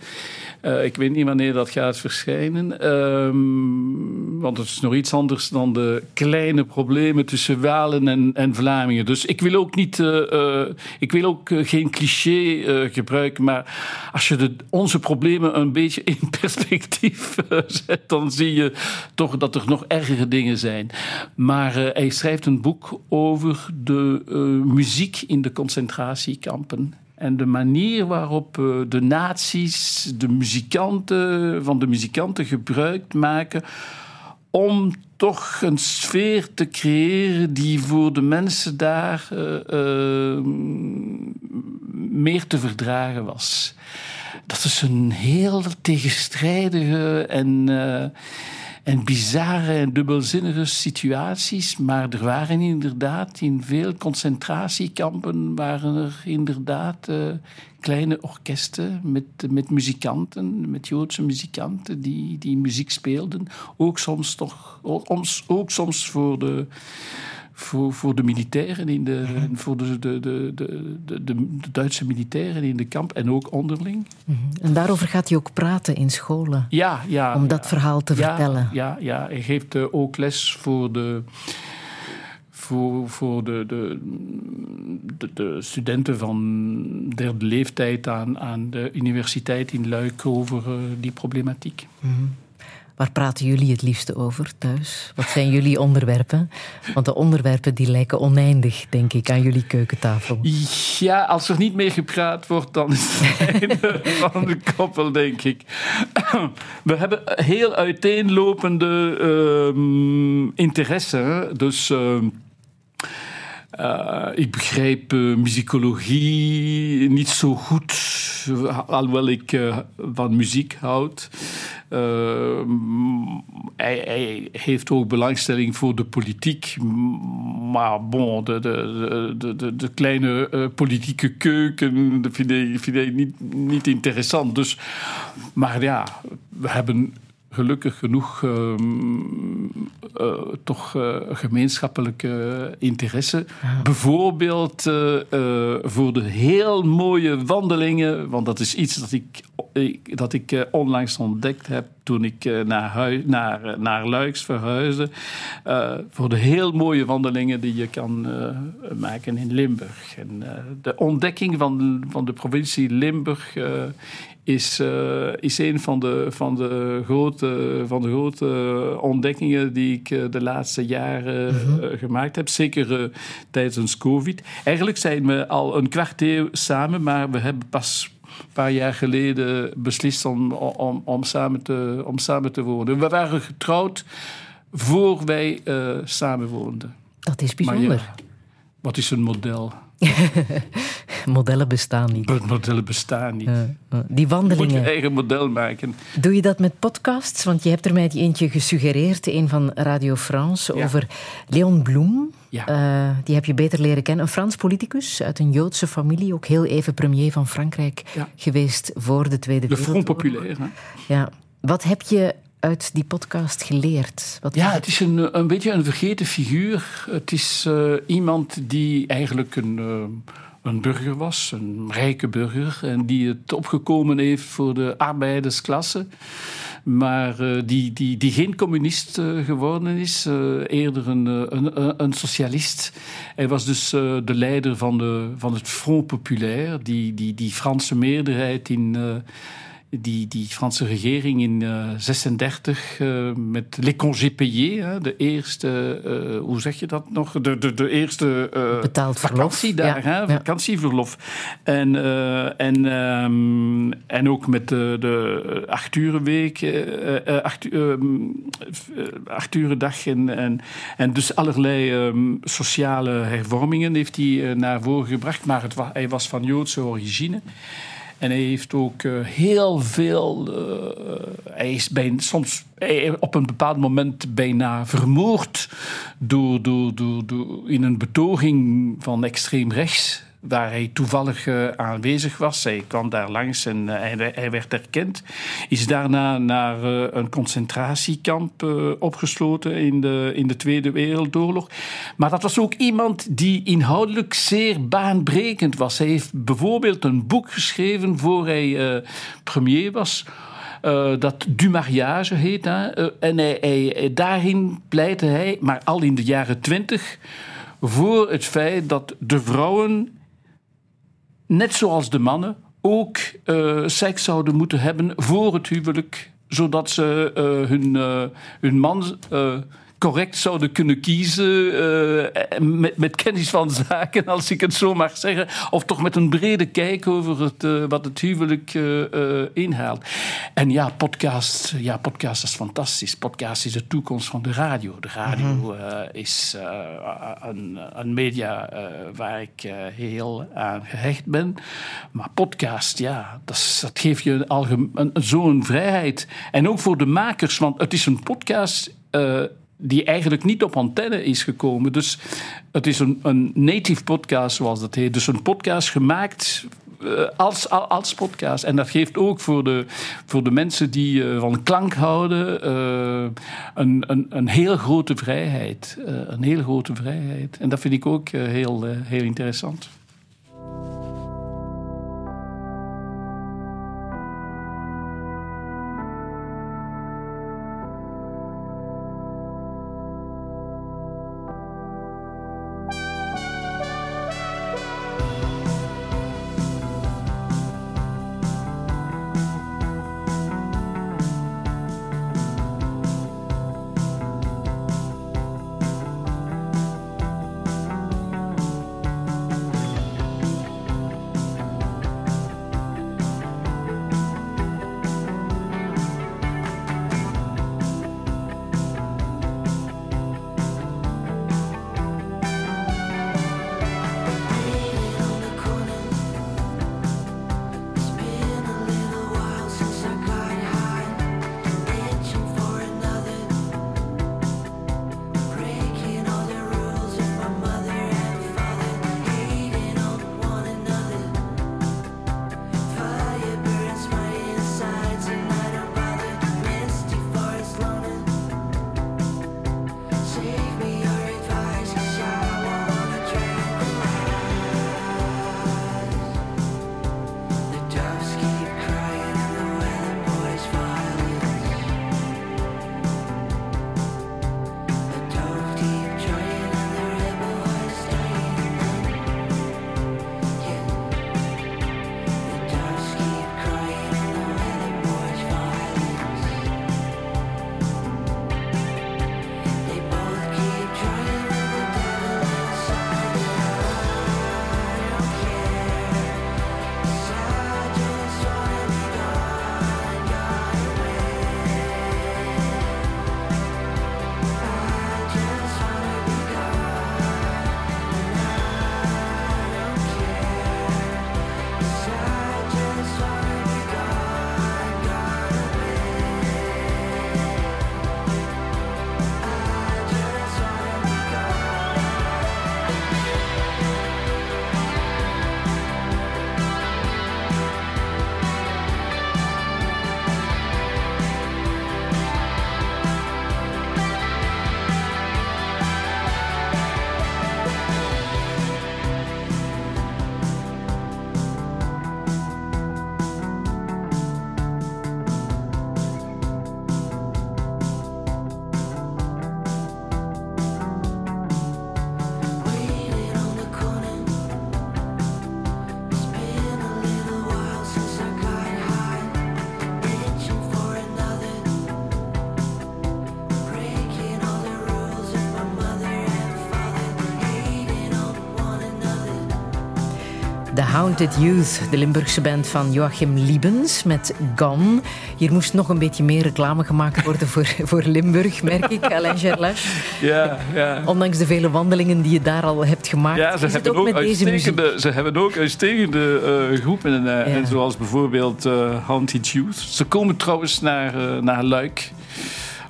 Uh, ik weet niet wanneer dat gaat verschijnen. Um, want het is nog iets anders dan de kleine problemen tussen Walen en, en Vlamingen. Dus ik wil ook niet, uh, uh, ik wil ook geen cliché gebruiken. Maar als je de, onze problemen een beetje in perspectief zet, dan zie je toch dat er nog ergere dingen zijn. Maar hij schrijft een boek over de muziek in de concentratiekampen. En de manier waarop de nazi's de muzikanten, van de muzikanten gebruik maken om toch een sfeer te creëren die voor de mensen daar meer te verdragen was. Dat is een heel tegenstrijdige en, uh, en bizarre en dubbelzinnige situaties. Maar er waren inderdaad in veel concentratiekampen waren er inderdaad uh, kleine orkesten met, met muzikanten, met Joodse muzikanten die, die muziek speelden. Ook soms, toch, ook soms voor de voor, voor de militairen, in de, mm voor de, de, de, de, de, de, Duitse militairen in de kamp en ook onderling. Mm En daarover gaat hij ook praten in scholen? Ja, ja. Om dat verhaal te ja, vertellen? Ja, ja, hij geeft uh, ook les voor de voor, voor de, de, de, de, studenten van derde leeftijd aan, aan de universiteit in Luik over uh, die problematiek. Mm -hmm. Waar praten jullie het liefste over thuis? Wat zijn jullie onderwerpen? Want de onderwerpen die lijken oneindig, denk ik, aan jullie keukentafel. Ja, als er niet meer gepraat wordt, dan is het einde van de koppel, denk ik. We hebben heel uiteenlopende uh, interesse. Dus... Uh, uh, ik begrijp uh, muzikologie niet zo goed, alhoewel ik uh, van muziek houd. Hij, heeft ook belangstelling voor de politiek, maar bon, de, de, de, de, kleine politieke keuken dat vind ik, vind ik niet, niet interessant. Dus, maar ja, we hebben gelukkig genoeg uh, uh, toch uh, gemeenschappelijke interesse. Ja. Bijvoorbeeld voor de heel mooie wandelingen, want dat is iets dat ik, dat ik onlangs ontdekt heb toen ik naar, huis, naar, naar Luiks verhuisde. voor de heel mooie wandelingen die je kan maken in Limburg. En de ontdekking van, van de provincie Limburg is, uh, is een van de, van, de grote, van de grote ontdekkingen die ik uh, de laatste jaren -hmm. uh, gemaakt heb. Zeker tijdens COVID. Eigenlijk zijn we al een kwart eeuw samen, maar we hebben pas een paar jaar geleden beslist om, om, om, samen, te, om samen te wonen. We waren getrouwd voor wij samen woonden. Dat is bijzonder. Ja, wat is een model? modellen bestaan niet. Modellen bestaan niet. Uh, die wandelingen. Je moet je eigen model maken. Doe je dat met podcasts? Want je hebt er mij eentje gesuggereerd, een van Radio France, ja. over Leon Bloem. Ja. Uh, die heb je beter leren kennen. Een Frans politicus uit een Joodse familie, ook heel even premier van Frankrijk ja. geweest voor de Tweede Wereldoorlog. De Front Populaire. Hè? Ja. Wat heb je uit die podcast geleerd? Wat ja, het is een, een beetje een vergeten figuur. Het is uh, iemand die eigenlijk een, uh, een burger was, een rijke burger, en die het opgekomen heeft voor de arbeidersklasse. Maar uh, die, die, geen communist geworden is, eerder een, een, een, socialist. Hij was dus de leider van, de, van het Front Populaire, die, die, die Franse meerderheid in die, die Franse regering in 1936 uh, uh, met les congés payés, hè, de eerste, uh, hoe zeg je dat nog? De, de, de eerste Betaald vakantie daar, ja, hè, vakantieverlof. En, en, um, en ook met de, de acht uren week, acht, acht uren dag en, en, en dus allerlei um, sociale hervormingen heeft hij naar voren gebracht. Maar het, hij was van Joodse origine. En hij heeft ook uh, heel veel. Uh, hij is bij, soms op een bepaald moment bijna vermoord door, door, door, door, in een betoging van extreem rechts waar hij toevallig uh, aanwezig was. Hij kwam daar langs en uh, hij, werd herkend. Is daarna naar uh, een concentratiekamp opgesloten in de, in de Tweede Wereldoorlog. Maar dat was ook iemand die inhoudelijk zeer baanbrekend was. Hij heeft bijvoorbeeld een boek geschreven voor hij premier was. Dat Du Mariage heet. Hè? En daarin pleitte hij, maar al in de jaren twintig, voor het feit dat de vrouwen net zoals de mannen, ook uh, seks zouden moeten hebben voor het huwelijk, zodat ze uh, hun, uh, hun man correct zouden kunnen kiezen. eh, met, met kennis van zaken, als ik het zo mag zeggen. Of toch met een brede kijk over het, eh, wat het huwelijk eh, inhaalt. En ja, podcast, ja, podcast is fantastisch. Podcast is de toekomst van de radio. De radio eh, is een, een media waar ik heel aan gehecht ben. Maar podcast, ja, dat, is- dat geeft je zo'n vrijheid. En ook voor de makers, want het is een podcast. Die eigenlijk niet op antenne is gekomen. Dus het is een, een native podcast, zoals dat heet. Dus een podcast gemaakt eh, als, al- als podcast. En dat geeft ook voor de, voor de mensen die eh, van klank houden eh, een, een, een heel grote vrijheid. Een heel grote vrijheid. En dat vind ik ook heel, heel interessant. The Haunted Youth, de Limburgse band van Joachim Liebens met Gone. Hier moest nog een beetje meer reclame gemaakt worden voor, voor Limburg, merk ik, Alain Gerlache. Ja, ja. Ondanks de vele wandelingen die je daar al hebt gemaakt. Ja, ze hebben, ook ook met deze muziek. uitstekende, ze hebben ook uitstekende eh, groepen. En, eh, Ja. en zoals bijvoorbeeld eh Haunted Youth. Ze komen trouwens naar, naar Luik.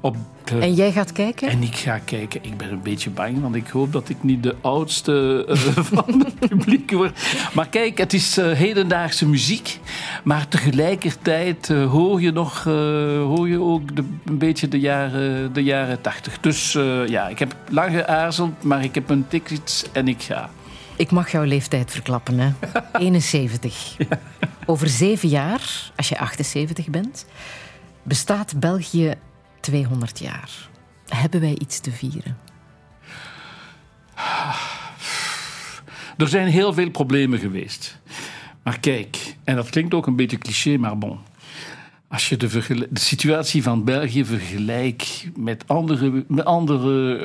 Op de- En jij gaat kijken? en ik ga kijken. Ik ben een beetje bang, want ik hoop dat ik niet de oudste eh, van het publiek word. Maar kijk, het is eh, hedendaagse muziek. Maar tegelijkertijd eh, hoor je nog hoor je ook de, een beetje de jaren, de jaren tachtig. Dus ja, ik heb lang geaarzeld, maar ik heb een ticket en ik ga. Ik mag jouw leeftijd verklappen, hè? 71. Over zeven jaar, als je 78 bent, bestaat België 200 jaar. Hebben wij iets te vieren? Er zijn heel veel problemen geweest. Maar kijk, en dat klinkt ook een beetje cliché, maar bon. Als je de, de, situatie van België vergelijkt met andere, met andere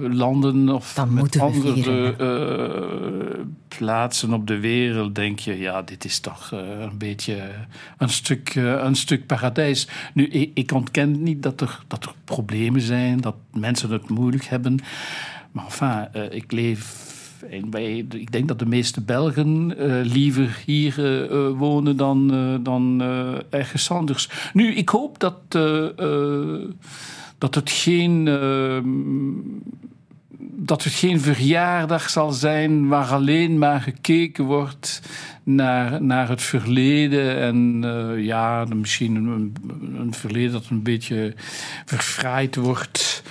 uh, landen of met andere uh, plaatsen op de wereld, denk je, ja, dit is toch uh, een beetje een stuk, een stuk paradijs. Nu, ik, ik, ontken niet dat er, dat er problemen zijn, dat mensen het moeilijk hebben. Maar enfin, ik leef en wij, ik denk dat de meeste Belgen uh, liever hier uh, wonen dan, dan ergens anders. Nu, ik hoop dat, dat het geen ehm, dat het geen verjaardag zal zijn waar alleen maar gekeken wordt naar, naar het verleden. En ja, misschien een, een, verleden dat een beetje verfraaid wordt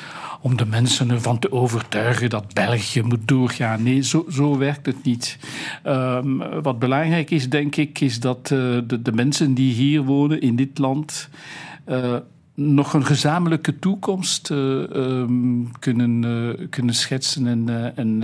om de mensen ervan te overtuigen dat België moet doorgaan. Nee, zo, zo werkt het niet. Um, wat belangrijk is, denk ik, is dat uh, de, de, mensen die hier wonen in dit land. Uh, nog een gezamenlijke toekomst uh, um, kunnen, kunnen schetsen en, en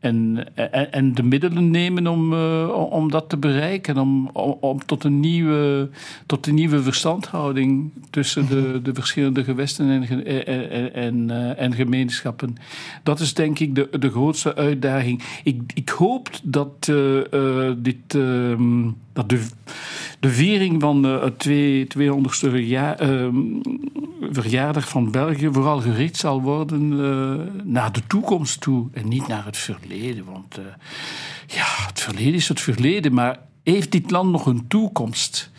en, en, en, de middelen nemen om, uh, om dat te bereiken. Om, om, om, tot, een nieuwe, tot een nieuwe verstandhouding tussen de, de verschillende gewesten en, en, en, uh, en, gemeenschappen. Dat is denk ik de, de grootste uitdaging. Ik, ik hoop dat uh, dit. Ehm, dat de, de viering van het 200ste verjaar, verjaardag van België vooral gericht zal worden naar de toekomst toe en niet naar het verleden. Want uh, ja, het verleden is het verleden, maar heeft dit land nog een toekomst?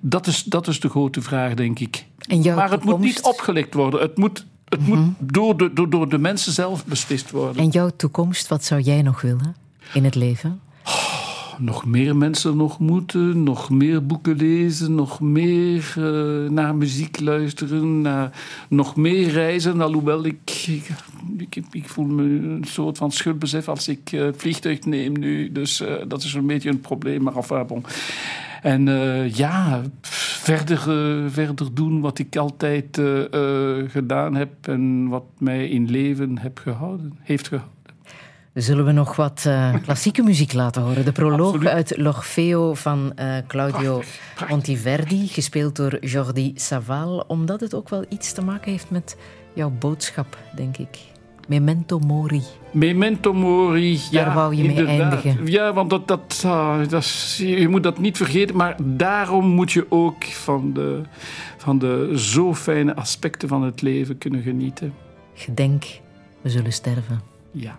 Dat is, dat is de grote vraag, denk ik. maar het moet niet opgelegd worden. Het moet, het moet mhm. door, de, door, door de mensen zelf beslist worden. En jouw toekomst, wat zou jij nog willen in het leven? Nog meer mensen nog moeten, nog meer boeken lezen, nog meer uh, naar muziek luisteren, naar, nog meer reizen. Alhoewel ik, ik, ik, voel me een soort van schuldbesef als ik uh, vliegtuig neem nu. Dus uh, dat is een beetje een probleem, maar enfin. En ja, verder, verder doen wat ik altijd gedaan heb en wat mij in leven heb gehouden, heeft gehouden. Zullen we nog wat uh, klassieke muziek laten horen? De proloog Absoluut. uit L'Orfeo van uh, Claudio Prachtig. Monteverdi, gespeeld door Jordi Saval, omdat het ook wel iets te maken heeft met jouw boodschap, denk ik. Memento mori. Memento mori, ja. Daar wou je mee inderdaad. eindigen. Ja, want dat, dat, uh, dat is, je moet dat niet vergeten. Maar daarom moet je ook van de, van de zo fijne aspecten van het leven kunnen genieten. Gedenk, we zullen sterven. Ja.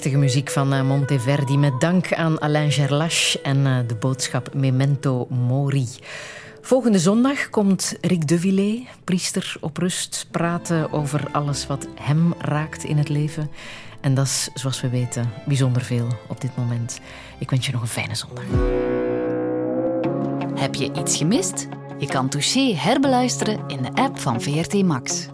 Prachtige muziek van uh, Monteverdi met dank aan Alain Gerlache en uh, de boodschap Memento Mori. Volgende zondag komt Rick de Villers, priester op rust, praten over alles wat hem raakt in het leven. En dat is, zoals we weten, bijzonder veel op dit moment. Ik wens je nog een fijne zondag. Heb je iets gemist? Je kan Touché herbeluisteren in de app van VRT Max.